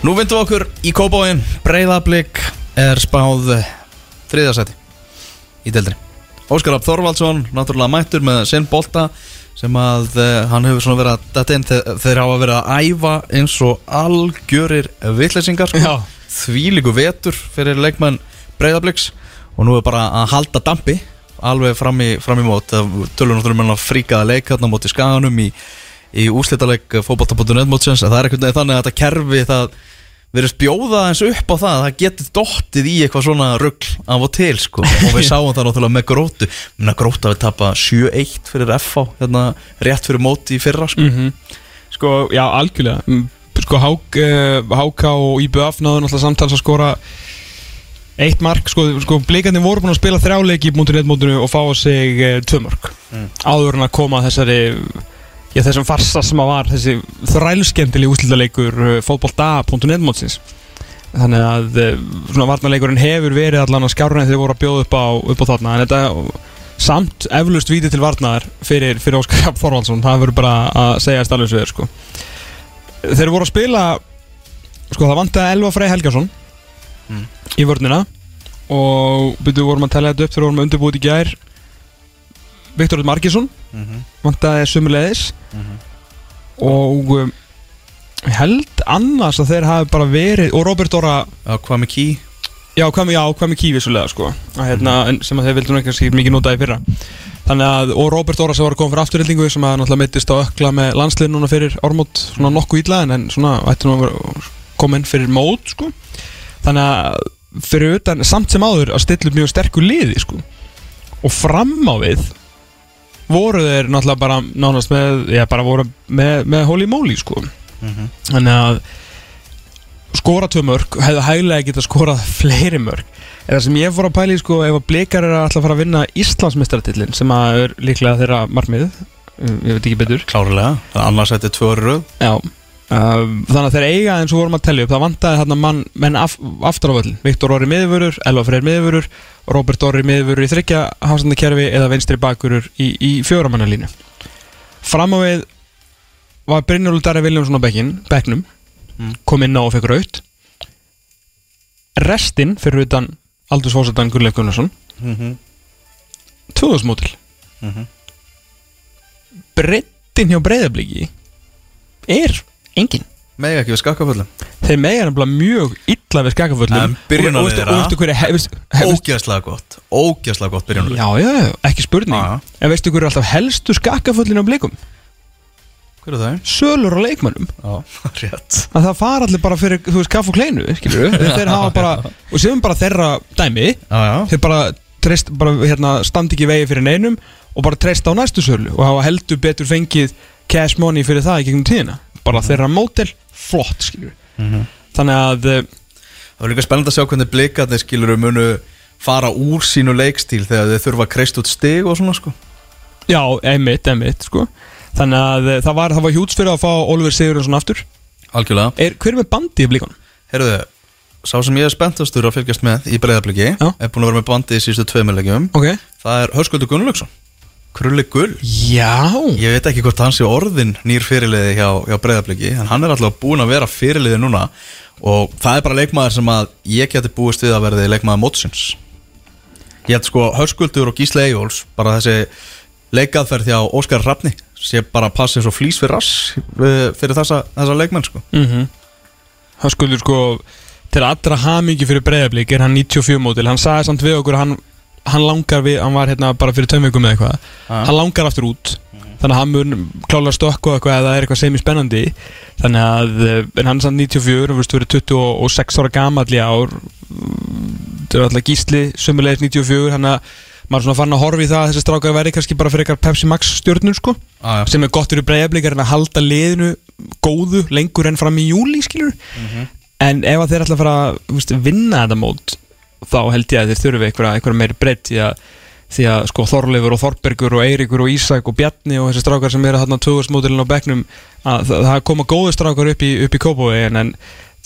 Nú vindum við okkur í Kóbóin Breiðablík er spáð Þriðja sæti Í deildri Óskar Rapp Þorvaldsson, náttúrulega mættur með sinn bolta sem að uh, hann hefur svona verið að þetta inn þeir, þeir hafa verið að æfa eins og algjörir vitleysingar sko. Já. þvílíku vetur fyrir leikmann Breiðabliks og nú er bara að halda dampi alveg fram í, fram í mót. Tölur náttúrulega um að fríkaða leik hérna móti skaganum í, í úslitaleg fótbolta.net mótsins það er einhvern veginn þannig að þetta kerfi það verðist bjóða eins upp á það að það geti dottið í eitthvað svona rugg af og til sko. [laughs] Og við sáum það náttúrulega með grótu minna gróta við tapa 7-1 fyrir FH hérna rétt fyrir móti í fyrra sko. Mm Sko, já, algjörlega. Sko, Hák, Háka og IBF náðu náttúrulega samtals að skora eitt mark, sko, sko blíkandi voru búin að spila þrjáleiki mútur netmótinu og fá sig uh, tvö mark áður en að koma að þessari já, þessum farsa sem að var þessi þrælskendili úslitaleikur uh, fótbolta.netmótsins þannig að uh, svona varnarleikurinn hefur verið allan að skjárna þegar þeir voru að bjóða upp á, upp á þarna. En þetta samt eflust víti til varnar fyrir, fyrir Óskar Rapp Þorvaldsson. Það verður bara að segja er sko. þeir voru að spila sko það vantaði Elva Frey Helgason. Mm. Í vörnina. Og byrju vorum að tella þetta upp þegar vorum að undirbúið í gær. Viktor Markinsson Mhm. vantaði sumulegis og um, held annars að þeir hafi bara verið og Robert Dora Já, hvað með ký? Já, hvað með, með kífisulega sko. Að, hérna, en sem að þeir vildu nú ekki mikið nota í fyrra. Þannig að, og Robert Dóra sem var að koma fyrir afturhildingu sem að náttúrulega mittist á ökla með landslið núna fyrir ármót, svona nokkuð ítla en, svona ætti nú að koma inn fyrir mót sko. Þannig að fyrir utan, samt sem áður að stilla upp mjög sterkur liði sko. Og fram á við voru þeir náttúrulega bara nánast með, já bara voru með, með holy moly sko. Þannig að skora tvö mörg hefðu hæglega getað skorað fleiri mörg eða sem ég fór að pæli sko ef að blikar er að alltaf fara að vinna Íslandsmeistaratillin sem að er líklega þeirra markmið um, ég veit ekki betur. Klárlega, það annars þetta tvö röð Já þannig að þeir eiga eins og vorum að tellja upp það vantaði þarna mann, menn af, aftur á völlin Viktor Orri miðvörur, Elva Freyr miðvörur Robert Orri miðvörur í þryggja hafsandakerfi eða venstri bakurur í, í fjóramannalínu fram á við var Brynjólf Darri Viljámsson á bekkin, bekknum Mm. kom inn á og fekk raut restinn fyrir utan Aldurs Fósatan Gunnleif Gunnarsson mm -hmm. tvöðusmótil Mhm. breyttin hjá breyðabliki er engin Mega ekki við skakkaföllum þeir mega nefnilega mjög illa við skakaföllum En hverju hef, hef, Ógeðslega gott Ógeðslega gott byrjunarlið já, já, ekki spurning Já, já. en veistu hverju er alltaf helstu skakaföllin á blikum Hver er það? sölur á leikmönnum Já, rétt að það fara allir bara fyrir, þú veist, kaff og kleinu skilur þeir hafa bara, og sem bara þeirra dæmi, Já, já þeir bara treyst, bara hérna, standi ekki vegi fyrir neinum og bara treysta á næstu sölu og hafa heldur betur fengið cash money fyrir það í gegnum tíðina bara þeirra mótel, flott skilur Mhm. þannig að eh, Það var líka spennandi að sjá hvernig blikarnir skilur munu fara úr sínu leikstíl þegar þeir þurfa að kreist út stig og svona sko já, emitt, emitt sko. þannig að eh, það var, það var hjúts fyrir að fá Oliver Sigurðarsson aftur Algjörlega er, hver er með bandi í blíkonum? Herruðu, sá sem ég er spenntastur að fylgjast með í breyðabliki Já. er búin að vera með bandi í síðustu tveimilegjum ok, Það er Hörskuldur Gunnlaugsson Krulli Gull? Já. Ég veit ekki hvort hann sé orðin nýr fyrirliði hjá, hjá breyðabliki en hann er alltaf búin að vera fyrirliði núna. Og það er bara leikmaður sem að ég geti búist við að verði leikmaður mótsins. Ég held sko Hörskuldur og Gísle Eyjóls bara þessi leikaðferð hjá Óskar Rafni sé bara eins og flýs fyrir rass eh, fyrir þessa, þessa leikmenn sko. Mm -hmm. hann skuldur sko til allra hamingi fyrir breyðablík er hann 94 mótil, hann sagði samt við okkur hann, hann langar við, hann var hérna bara fyrir tömveikum eða eitthvað, Ah. hann langar aftur út. Þannig að hann mun klála stökku og eitthvað eða það er eitthvað semi spennandi. Þannig að, eh, en hann er samt 94 hann verður 26 ára gamall í ár. Það er alltaf gísli sömulegis 94, hann að maður er svona fann að horfa í það að þessi strákar verði kannski bara fyrir eitthvað Pepsi Max stjórnur sko. Ah, sem er gott fyrir breyðablíkar en að halda liðinu góðu lengur enn fram í júli skilur en ef að þeir ætla að fara að vinna þetta mót þá held ég að þeir þurfi einhverja, einhverja meiri breytt því að, því að sko Þorleifur og Þorbergur og Eiríkur og Ísak og Bjarni og þessi strákar sem eru þarna 2000 á bekknum að það, það koma góðu strákar upp í, í Kópói en, en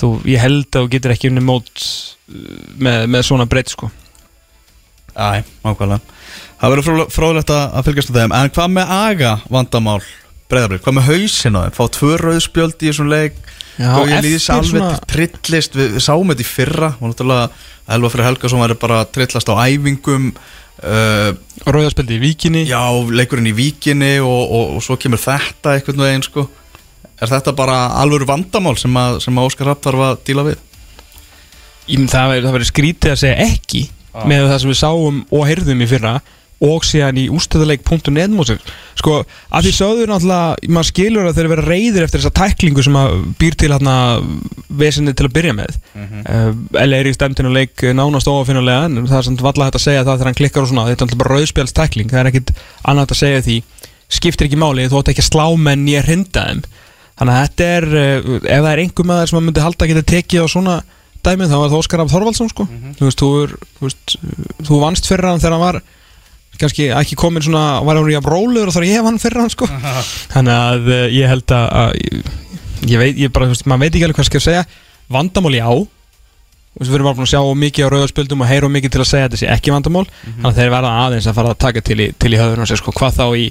þú, ég held að þú getur ekki unni mót uh, með, með svona breytt sko. Æ, nákvæmlega. Það verður fróðlegt að fylgjast með þeim. En hvað með aga vandamál breyðablið? Hvað með hausinn á þeim? Fá tvö rauðspjöld í þessum leik Já, og ég eftir alveg svona- trillist við, við sáum þetta í fyrra og náttúrulega Elva Freyr Helgason væri bara trillast á æfingum uh, Rauðarspildi í Víkinni Já, leikurinn í víkinni og, og, og svo kemur þetta einhvern veginn sko Er þetta bara alvöru vandamál sem að, sem að Óskar Rapp þarf að díla við? Myndi það verður skrítið að segja ekki með það sem við sáum og heyrðum í fyrra og síðan í ústöðuleik.net mótsir sko, að því sögður náttúrulega maður skilur að þeir vera reyðir eftir þessa tæklingu sem að býr til hérna vesinni til að byrja með mm -hmm. uh, L.A. er í stemtinu leik nánast óafinnulega en það er samt valla hægt að segja það þegar hann klikkar og svona þetta er náttúrulega bara rauðspjálstækling það er ekkit annað hægt að segja því skiptir ekki máli þú átt ekki að slá menn í að hrinda þeim þannig að þetta er uh, ef það er einhver maður sem myndi halda að geta dæmið þá var það Óskar Raff Þorvaldsson sko. þú, veist, þú, er, þú, veist, þú vannst fyrir hann þegar hann var kannski ekki komin svona var hann í að bróluður og þá er ég vann fyrir hann sko. þannig að uh, ég held að, að ég, ég veit, ég bara, þú veist, maður veit ekki alveg hvað skal ég segja. Vandamál já. Þú veist, við erum bara búin að sjá mikið á rauðarspöldum og heyra mikið til að segja að þetta sé ekki vandamál. Þannig að þeir verða aðeins að fara að taka til í, til í höfðun og segja sko. Hvað þá í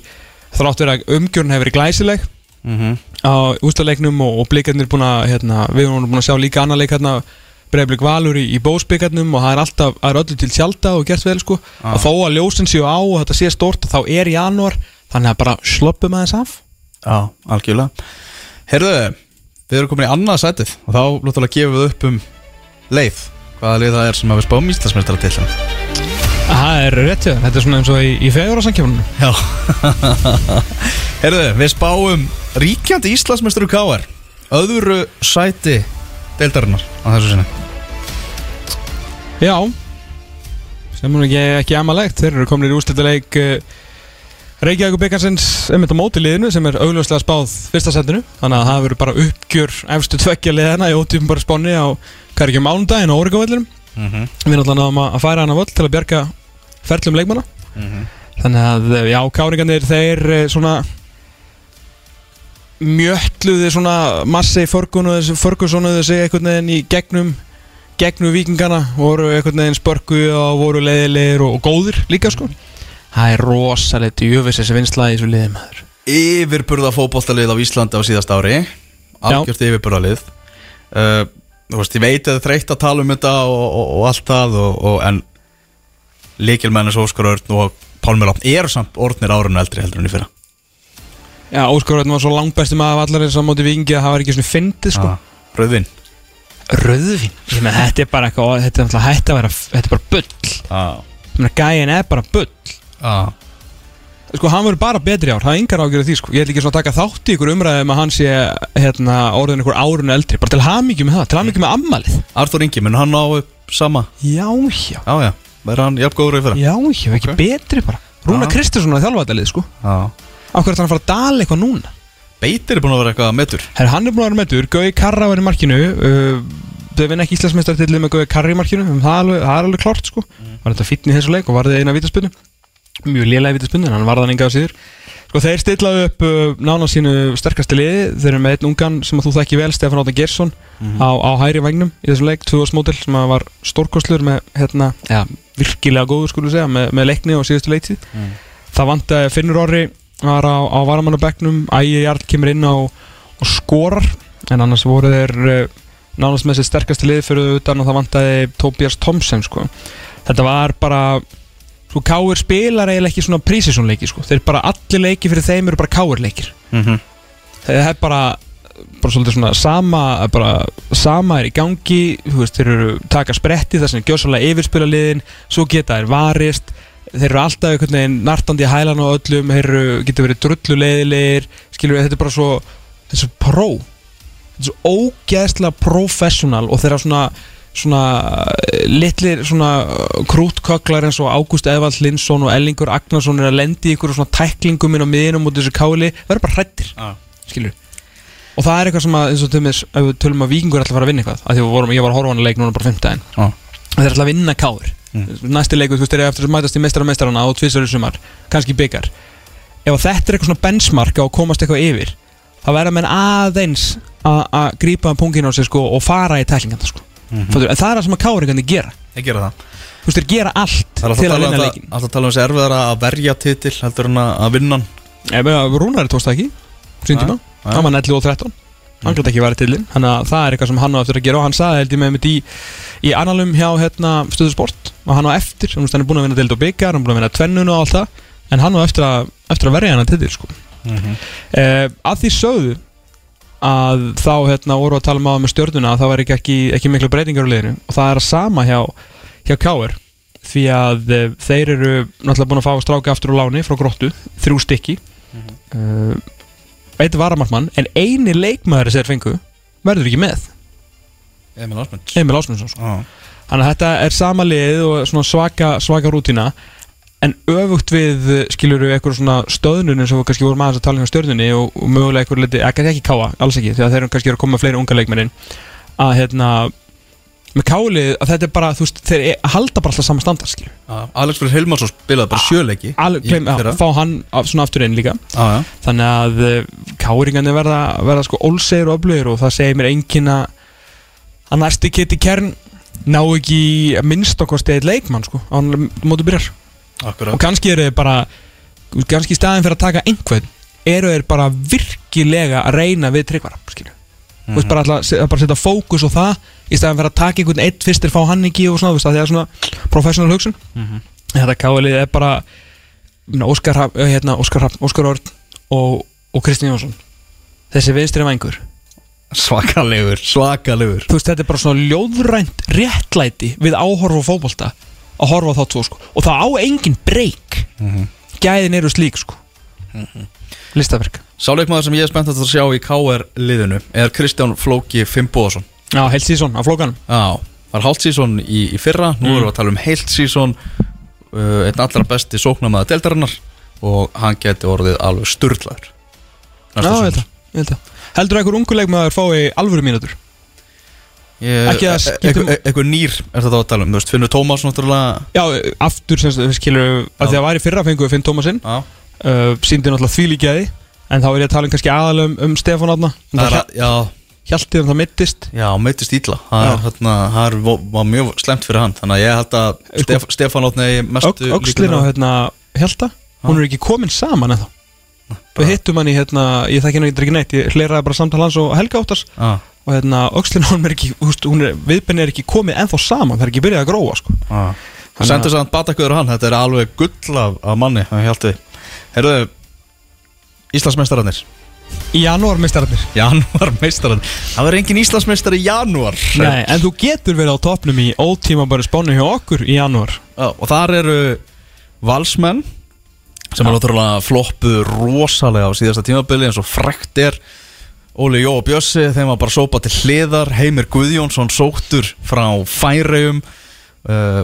þráttur að umgjörn hefur verið glæsileg Mhm. á ústaleiknum og, og blikarnir búin að hérna, við erum búin að sjá líka annar leik hérna Breiðblik Valur í, í bósbyggarnum og það er alltaf, það er öllu til tjálta og gert vel sko. Ah. og þó að ljósin séu á og þetta sé stort þá er í janúar þannig að bara sloppum aðeins af. Já, algjörlega. Herðu, við erum komin í annað sætið og þá lúttulega gefum við upp um leið hvaða leið það er sem að við spáum Íslandsmeistara til Það er rétt þér, þetta er svona eins og í, í fegurarsankjöfunum Já. [laughs] Herðu, við spáum ríkjandi Íslandsmeistaru K.R. öðru sæti deildarinnar á þessu sinni. Já. Sem hún ekki, ekki amalegt þeir eru komin í úrslitaleik uh, Reykjavík byggarsins einmitt á móti liðinu sem er augljóslega spáð fyrsta setinu. Þannig að það verður bara uppgjör efstu tveggja liðina í ótífum bara spáni á hvað er ekki mánudaginn á Órigavöllinum mm -hmm. við náttúrulega náðum að færa hana völl til að bjarga ferlum leikmanna. Mhm. þannig að uh, já, káringarnir þeir uh, svona mjöttluði svona massi Fergusonuðu sig einhvern veginn í gegnum gegnum vikingana voru einhvern veginn spörku og voru leiðilegir og, og góðir líka sko. Það er rosalegt jöfis þessi vinsla í þessu liði maður. Yfirburða fótboltalið á Íslandi á síðast ári. Algjört yfirburðalið. Uh, Þú veist, ég veit að það er þreytt að tala um þetta og, og, og allt það og, og, En Líkilmennis Óskar Örn og Pálmi Lápn eru samt orðnir árunni eldri heldur en í fyrra já, Óskar Röðn var svo langbæsti maður af allar þess að móti vikingi að það var ekki svona fyndið sko. Ah, Rauðvin Röðvin, ég með þetta er bara eitthvað þetta er alltaf hætti að vera, þetta er bara bull. Ah. ég meina gæin er bara bull. Ah. sko hann verður bara betri ár, það er yngar ágjörð því sko. Ég ætla ekki svona að taka þátt í ykkur umræðum að hann sé hérna orðin ykkur árun eldri. Bara til hamingjum með það, til hamingjum með ammalið Arþór Ingi, mun hann á upp sama? Já, já, Já, já, verður hann jafn góður í fyrra? Já, já, ekki Ok. betri bara. Rúna Já. Kristinsson á þjálfaðalið sko. Já hverju ætlar hann að fara að dala eitthvað núna? Beitir er búin að vera eitthvað metur. Her, hann er búin að vera meður, Gauði Karra var í markinu. Uh, þau vinna ekki Íslandsmeistartillið með Gauði Karra í markinu. Um, það, er alveg, það er alveg klart sko. Var þetta fítn í þessu leik og varði eina vítaspunni mjög lélega vítaspunni, en hann varði hann enga á síður. Sko þeir stillaðu upp uh, nána sínu sterkasti liði, þeir eru með einn ungan sem að þú þekki vel, Stefán Áta Gersson á, á hæri vagnum í þessum leik, 2000 mótil sem að var stórkostlur með hérna, ja, virkilega góður skulum segja, með, með leikni og síðustu leiktíð. Það vant að Finnur Orri var á, á varamannabæknum Ægir Jarl kemur inn á og skorar en annars voru þeir uh, nánast með sér sterkasti lið fyrir utan og það vantaði Tobias Thompson sko. þetta var bara sko Káir spilar eiginlega ekki svona prísisón leiki sko. þeir bara allir leiki fyrir þeim eru bara Káir leikir mm -hmm. það er bara bara svolítið svona sama bara sama er í gangi þú veist, þeir eru taka spretti þar sem er gjósalega yfirspila liðin svo geta þeir varist þeir eru alltaf einhvern veginn nartandi í hælan og öllum þeir eru, getur verið drullu leiðilegir skilur við, þetta er bara svo þetta er svo pró þetta er svo ógeðslega professional og þeirra svona svona eh, litlir svona eh, krútköklar eins og Ágúst Eðvald Linsson og Ellingur Agnarsson er að lendi í ykkur svona tæklingum inn á miðinum út þessu káli verður bara hrættir ah. skilur og það er eitthvað sem að eins og til mér ef við tölum að vikingur er alltaf að fara að vinna eitthvað af því að við vorum, ég var að horfa á hana leik núna bara 15 Ah. þeir alltaf að vinna káir næsti leikur, þú veist, eru eftir að mætast í meistara meistarana og tvisar í sumar, kannski byggar ef þetta er eitthvað svona benchmark á að komast eitthvað yfir þá verða menn aðeins að grípa pungin á sig sko og fara í tæklinganda sko. Mhm. Fattur, en það er það sem að káringandi gera. Ég gera það. Þú veist, þeir gera allt er til að að um vinna það leikin Alltaf að tala um þessi erfiðara að verja titil heldur að vinna hann. Að Rúnari tókst það ekki. Sín tíma, Nei. hann var 11 og 13 hann gæti ekki verið til þinn þannig að það er eitthvað sem hann á eftir að gera og hann saði held ég með mitt í í analum hjá hérna, stöðu sport og hann á eftir, hann er búin að vinna og byggar hann er búin að vinna tvennun og allt það en hann á eftir að, eftir að verja hann til sko. uh, að því sögðu að þá hérna voru að tala um á með stjörnuna að það var ekki, ekki, ekki miklu breytingar á liðinu og það er að sama hjá, hjá Káir því að uh, þeir eru náttúrulega búin að fá stráka aftur á láni frá gróttu, þrjú stykki. Uh, eitt varamarkmann en eini leikmaður sem þeir fengu verður ekki með Emil Ásmunds Emil Ásmundsson sko. ah. þannig að þetta er sama lið og svaka, svaka rútina en öfugt við skilur við eitthvað svona stöðnun eins og við kannski vorum aðeins að tala um stjörnunni og, og mögulega eitthvað liti, ekki, káa, alls ekki því að þeir eru kannski að koma fleiri unga leikmennin að hérna með kálið að þetta er bara, þú veist, þeir e- halda bara alltaf saman standard, skilju Alex Fyrir Hilmarsson spilaði bara sjöleiki Alveg, í gleym, já, fá hann af, svona aftur inn líka. Já, já. þannig að káringarnir verða, verða sko ólsegir og öflugir og það segir mér enginn að að næsti geti kern ná ekki í minnst okkur stegið leikmann sko, á hann mótu byrjar Akkurat. Og kannski eru þeir bara kannski í staðin fyrir að taka einhvern eru þeir bara virkilega að reyna við tryggvara skilju þú veist bara alltaf bara setja fókus á það í staðin fyrir að taka einhvern eitt fyrstir fá hann ekki og svona, það er svona professional hugsun. Þetta káalið er bara Óskar, Hrafn- eh, hérna, og, og Kristinn Jónsson. Þessi vinstri vængur. Svakalegur, svakalegur. Þú veist þetta er bara svona ljóðrænt réttlæti við áhorfa á fótbolta að horfa þá tvo sko. Og það á engin breyk gæðin eru slík sko. Listaverk. Sáleikmaður sem ég er spennt að sjá í KR liðinu er Kristján Flóki Fimboðason já, heilt síðan á flókanum Já, var hálft sísón í, í fyrra Nú Mm. erum við að tala um heilt sísón uh, Einn allra besti sóknamaða deildarinnar Og hann geti orðið alveg sturglaður já, ég held að, ég held að. Heldur einhver unguleikmaður fái alvöru mínútur? Ekki að skiptum- Eitthvað nýr er þetta að tala um Þú veist, Finnur Tómas náttúrulega. Já, aftur sem við skilur að því að væri fyrra fengu við Finn Tómasinn. Já, uh, síndi náttúrulega þvílíkjaði en þá er ég að tala um kannski aðalum um, Stefán Átna það það er að, já, hjáltið um það mittist já. meittist ítla Það var mjög slemt fyrir hann. Þannig að ég held að Sko- Stef, Stefán mestu Öxlin á hérna Hjalta hún er ekki komin saman ennþá. Við hittum hann í hérna ég þekki hann ekki neitt ég hleraði bara samtal hans og Helga Óttars. Já, og hérna Öxlin hún er ekki viðbenni er ekki komið ennþá saman það er ekki byrjað að gróa sko. Þannig Sendur samt batakuður hann, þetta er alveg gull af, af manni, Íslandsmeistararnir í janúar mistararnir Janúar meistarar Það verður engin Íslandsmeistar í janúar. Nei, en þú getur verið á toppnum í ótíma bara spánu hjá okkur í janúar. Já, Og þar eru valsmenn sem er náttúrulega floppu rosalega á síðasta tímabili eins og frekt er. Óli Jó og Bjössi þeim var bara sópa til hliðar. Heimir Guðjónsson sóttur frá Færeum uh,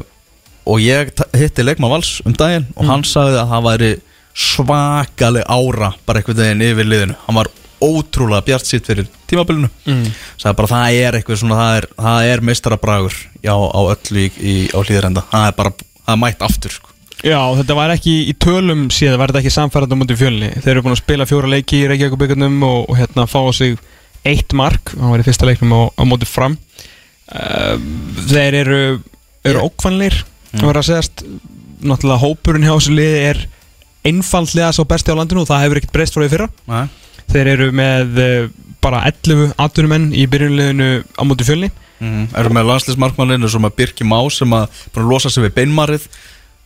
og ég hitti leikmann vals um daginn og hann sagði að það væri svakaleg ára bara einhvern veginn yfir liðinu. Hann var ótrúlega bjart sitt fyrir tímabilinu. Mm. bara það er eitthvað svona það er, það er meistarabragur já, á öllu í, í, á hlýðrenda það er bara, það er mætt aftur sko. Já, þetta var ekki í tölum síðan var þetta ekki samfærandi á mútið fjölni? Þeir eru búin að spila fjóra leiki í Reykjavík og, og hérna fá á sig eitt mark. Hann var í fyrsta leiknum á, á mútið fram. Uh, þeir eru eru ókvannleir það var að segjast. Náttúrulega hópurinn hjá þessu liði er einfaldlega svo besti á landinu og það hefur ekkert breyst frá því fyrra Nei. þeir eru með uh, bara 11 atvinnumenn í byrjunleginu á mútið fjölni mm. erum með landslismarkmanninu sem að Birki Má sem að losa sig við beinmarið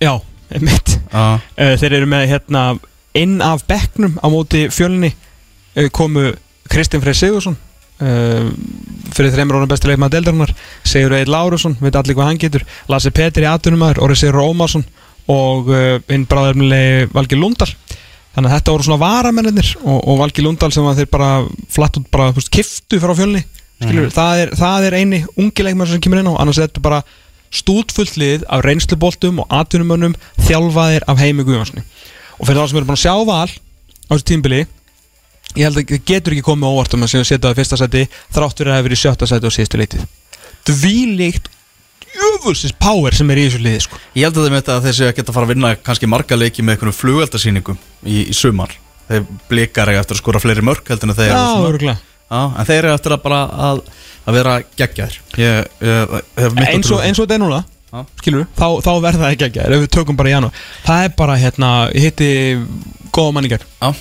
Já, mitt ah. Uh, þeir eru með hérna inn af bekknum á móti fjölni uh, komu Kristinn Freyr Sigursson uh, fyrir þreymur órum besti leikmaður deildarinnar Sigur Eil Lárusson, veit allir hvað hann getur Lasse Petri aðtunumæður, Orri Sigur Ómarsson og uh, hinn bráðarmilegi Valgi Lundal. Þannig að þetta voru svona varamennir og, og Valgi Lundal sem þeir bara flatt út bara veist, kiftu frá fjölni skilur, það, er, það er eini ungi leikmaður sem kemur inn á annars er þetta bara stútfullt lið af reynsluboltum og atvinnumönnum þjálfaðir af heimi Guðjónssoni og fyrir þá sem eru búin að sjá val á þessu tímbili ég held að það getur ekki komið óvart um að setja það fyrsta seti þrátt fyrir að það hefur verið sjötta seti og síðustu leitið dvílíkt jöfulsins power sem er í þessu liði sko. ég held að þeim þetta að þeir séu að geta fara að vinna kannski marga leiki með einhvernum flugveldasýningum í, í sumar. Þeir blikar eiga eftir að skora fleiri mörg heldur en þeir Já, örgulega Já, en þeir eru eftir að bara að, að vera geggjaðir. Eins og, eins og þetta er núna skilur þá, þá verður það ekki ef við tökum bara í janúar. Það er bara hérna, ég hitti góða manningar Já.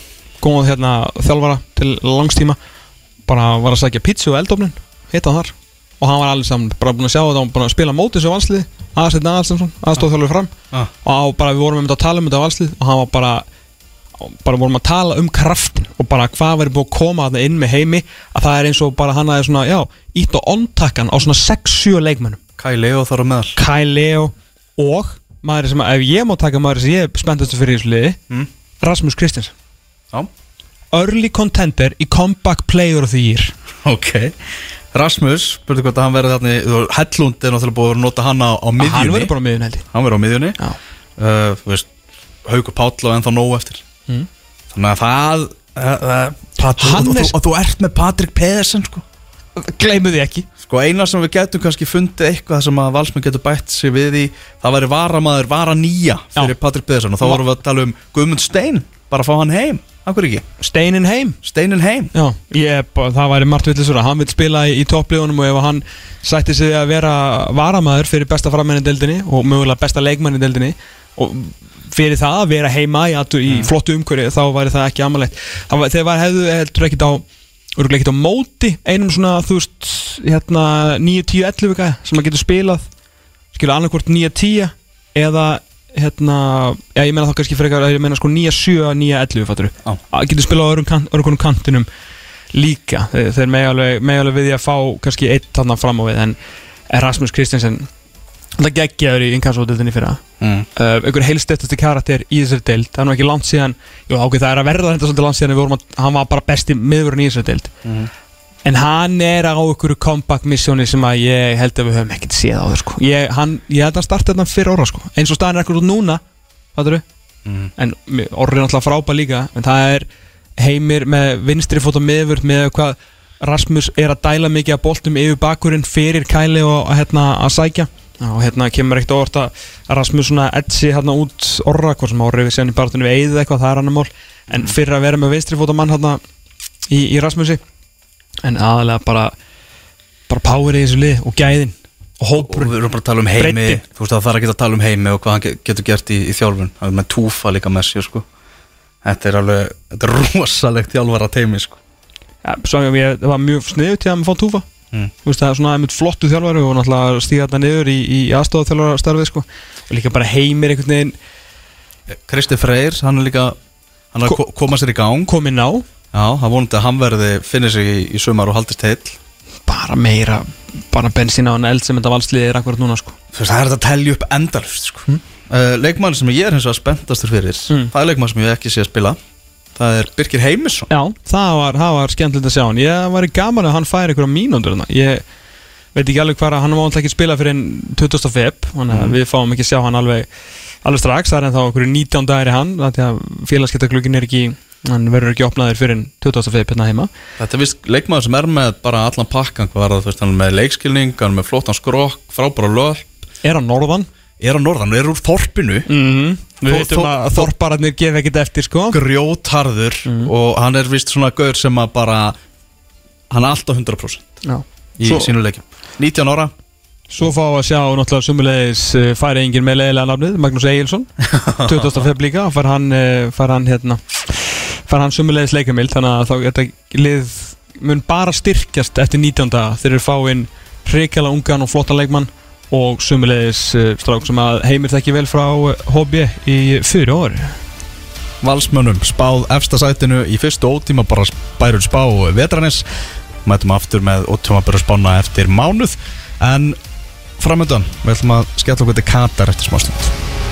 góða hérna þjálfara til langstíma bara var að sækja pizza og eldofnin hitta hann þar og hann var allir saman bara búin að sjá þetta og búin að spila mótið svo valslið aðsettin aðalstensson, aðstofþjálfur fram. Já. og á, bara við vorum um þetta að tala um þetta valslið og hann var bara bara vorum að tala um kraftin og bara hvað verður búið að koma þarna inn með heimi að það er eins og bara hann aðeins svona já, ítt og ontakkan á svona 6-7 leikmennum Kai Leo þar á meðal. Kai Leo og maður sem, ef ég má taka maður sem ég er spenntastu fyrir í þessu liði Mm. Rasmus Kristins Já, Early contender í comeback player of the year. Ok Rasmus, spurðu hvort að hann verði þarna Hellund er náttúrulega búið að nota hann á, á hann miðjunni verður bara á ég. Hann verður á miðjunni. Uh, Haukur Páll og ennþá nóg eftir. Mm. Þannig að það uh, Patrik, Hann og, þú, og þú ert með Patrik Pedersen sko. Gleimu því ekki. Sko eina sem við getum kannski fundið eitthvað sem að valsmenn getur bætt sig við í Það væri varamaður, vara nýja fyrir. Patrik Beðarsson Og þá vorum við að tala um Guðmund Stein Bara að fá hann heim, akkur ekki? Steinin heim. Steinin heim? Já, ég, það væri margt villisur að hann vil spila í, í toppliðunum og ef hann sætti sig að vera varamæður fyrir besta frammenni deildinni og mögulega besta leikmanni deildinni og fyrir það að vera heima í, í flottu umhverju þá væri það ekki amalegt. Þegar var hefðu heldur ekkit á örgulega ekkit á móti einum svona þú veist hérna 9, 10, 11 gæja sem að getur spilað. Skilja annarkvort 9, 10 eða hérna, já ég meina þá kannski frekar ég meina sko 9, 7, 9, 11 fattur getur spilað á öðrum, kant, öðrum kantinum líka, þeir, þeir megi alveg, megi alveg við því að fá kannski eitt þarna fram á við en Erasmus Kristensen það geggjaður í inkassótildinni fyrir mm. uh, einhver heilstöttasti karakter í þessari deild. Það er nú ekki langt síðan, jú ákveð það er að verða þetta svolítið langt síðan en við vorum að, hann var bara besti miðurinn í þessari deild. Mhm. En hann er á einhverju comeback missjóni sem að ég held að við höfum ekkert séð á þau sko. ég, hann, ég held að hann starta þetta fyrir orra sko. eins og staðan er ekkur út núna fattur Mhm. en orri er náttúrulega frábæð líka en það er heimir með vinstri fót og miðvörð með hvað Rasmus er að dæla mikið að boltum yfir bakurinn fyrir Kæli og hérna að sækja og hérna kemur ekkert óvart að Rasmus svona etsi hérna út orra hvað sem árið við séðan í barðunum við eigið eitthvað, það er annar mál en fyrir að vera með vinstri fót og mann hérna í, í Rasmusi en aðalega bara bara power í þessu lið og gæðin og Og hópur við erum bara að tala um heimi. Breiddin. Þú veist það þarf ekki að tala um heimi og hvað hann ge- getur gert í, í þjálfun. Það er með túfa líka með sér sko. Þetta er alveg, þetta er rosalegt þjálfara teimi sko. Ja, svo ég, það var mjög sniðu til að maður fá túfa Mm. Þú veist, það er svona einmitt flottu þjálfari og náttúrulega stíða þetta niður í, í aðstofa þjálfara starfið sko. og líka bara heimir einhvern veginn. Kristi Freyr, hann er líka Hann er að Ko- ko- koma sér í gang. Komin á Já, það vonandi að hann verði finnir sig í, í sumar og haldist heill bara meira, bara bensín á en eld sem þetta valsliði er akkurat núna sko. Þú veist, það er þetta að telja upp endalust sko. mm. uh, Leikmann sem ég er hins vegar spenntastur fyrir Mm. Það er leikmann sem ég ekki sé að spila Það er Birkir Heimisson Já, það var, var skemmtilegt að sjá hann Ég var í gaman að hann færi einhverja mínúndur þarna. Ég veit ekki alveg hvað hann má alltaf ekki spila fyrir 20. feb Þannig að við fáum ekki að sjá hann alveg alveg strax, það er ennþá einhverju 19 dagir í hann Því að félagskeptaglugin er ekki hann verður ekki opnaður fyrir 20. feb hérna heima. Þetta er vist leikmann sem er með bara allan pakkan Hvað var það, þú veist, hann er með leikskilning Hann er með flottan skrokk, frábæra lög Er hann norðan? Er á norðan, er úr þorpinu. Mm Við Þó- veitum að þorpararnir gefa ekkert eftir sko. Grjótarður Og hann er vist svona gaur sem að bara Hann er alltaf 100% Já. í Svo- sínu leikjum. 19 ára Svo fá að sjá náttúrulega sumulegis uh, færi engin með leiðilega nafnið, Magnús Egilson 20. feb líka, fær hann uh, fær hann hérna hann sumulegis leikamild, þannig að þá þetta lið mun bara styrkjast eftir 19. þegar þeir fá inn hrikjala ungan og flottan leikmann og sumulegis uh, strák sem að heimir þekki vel frá HB í fyrir orði Valsmönnum spáð efsta sætinu í fyrstu ótíma bara bærur spá vetranis mætum aftur með ótíma byrja spána eftir mánuð en framöndan við ætlum að skella okkur til Katar eftir smástund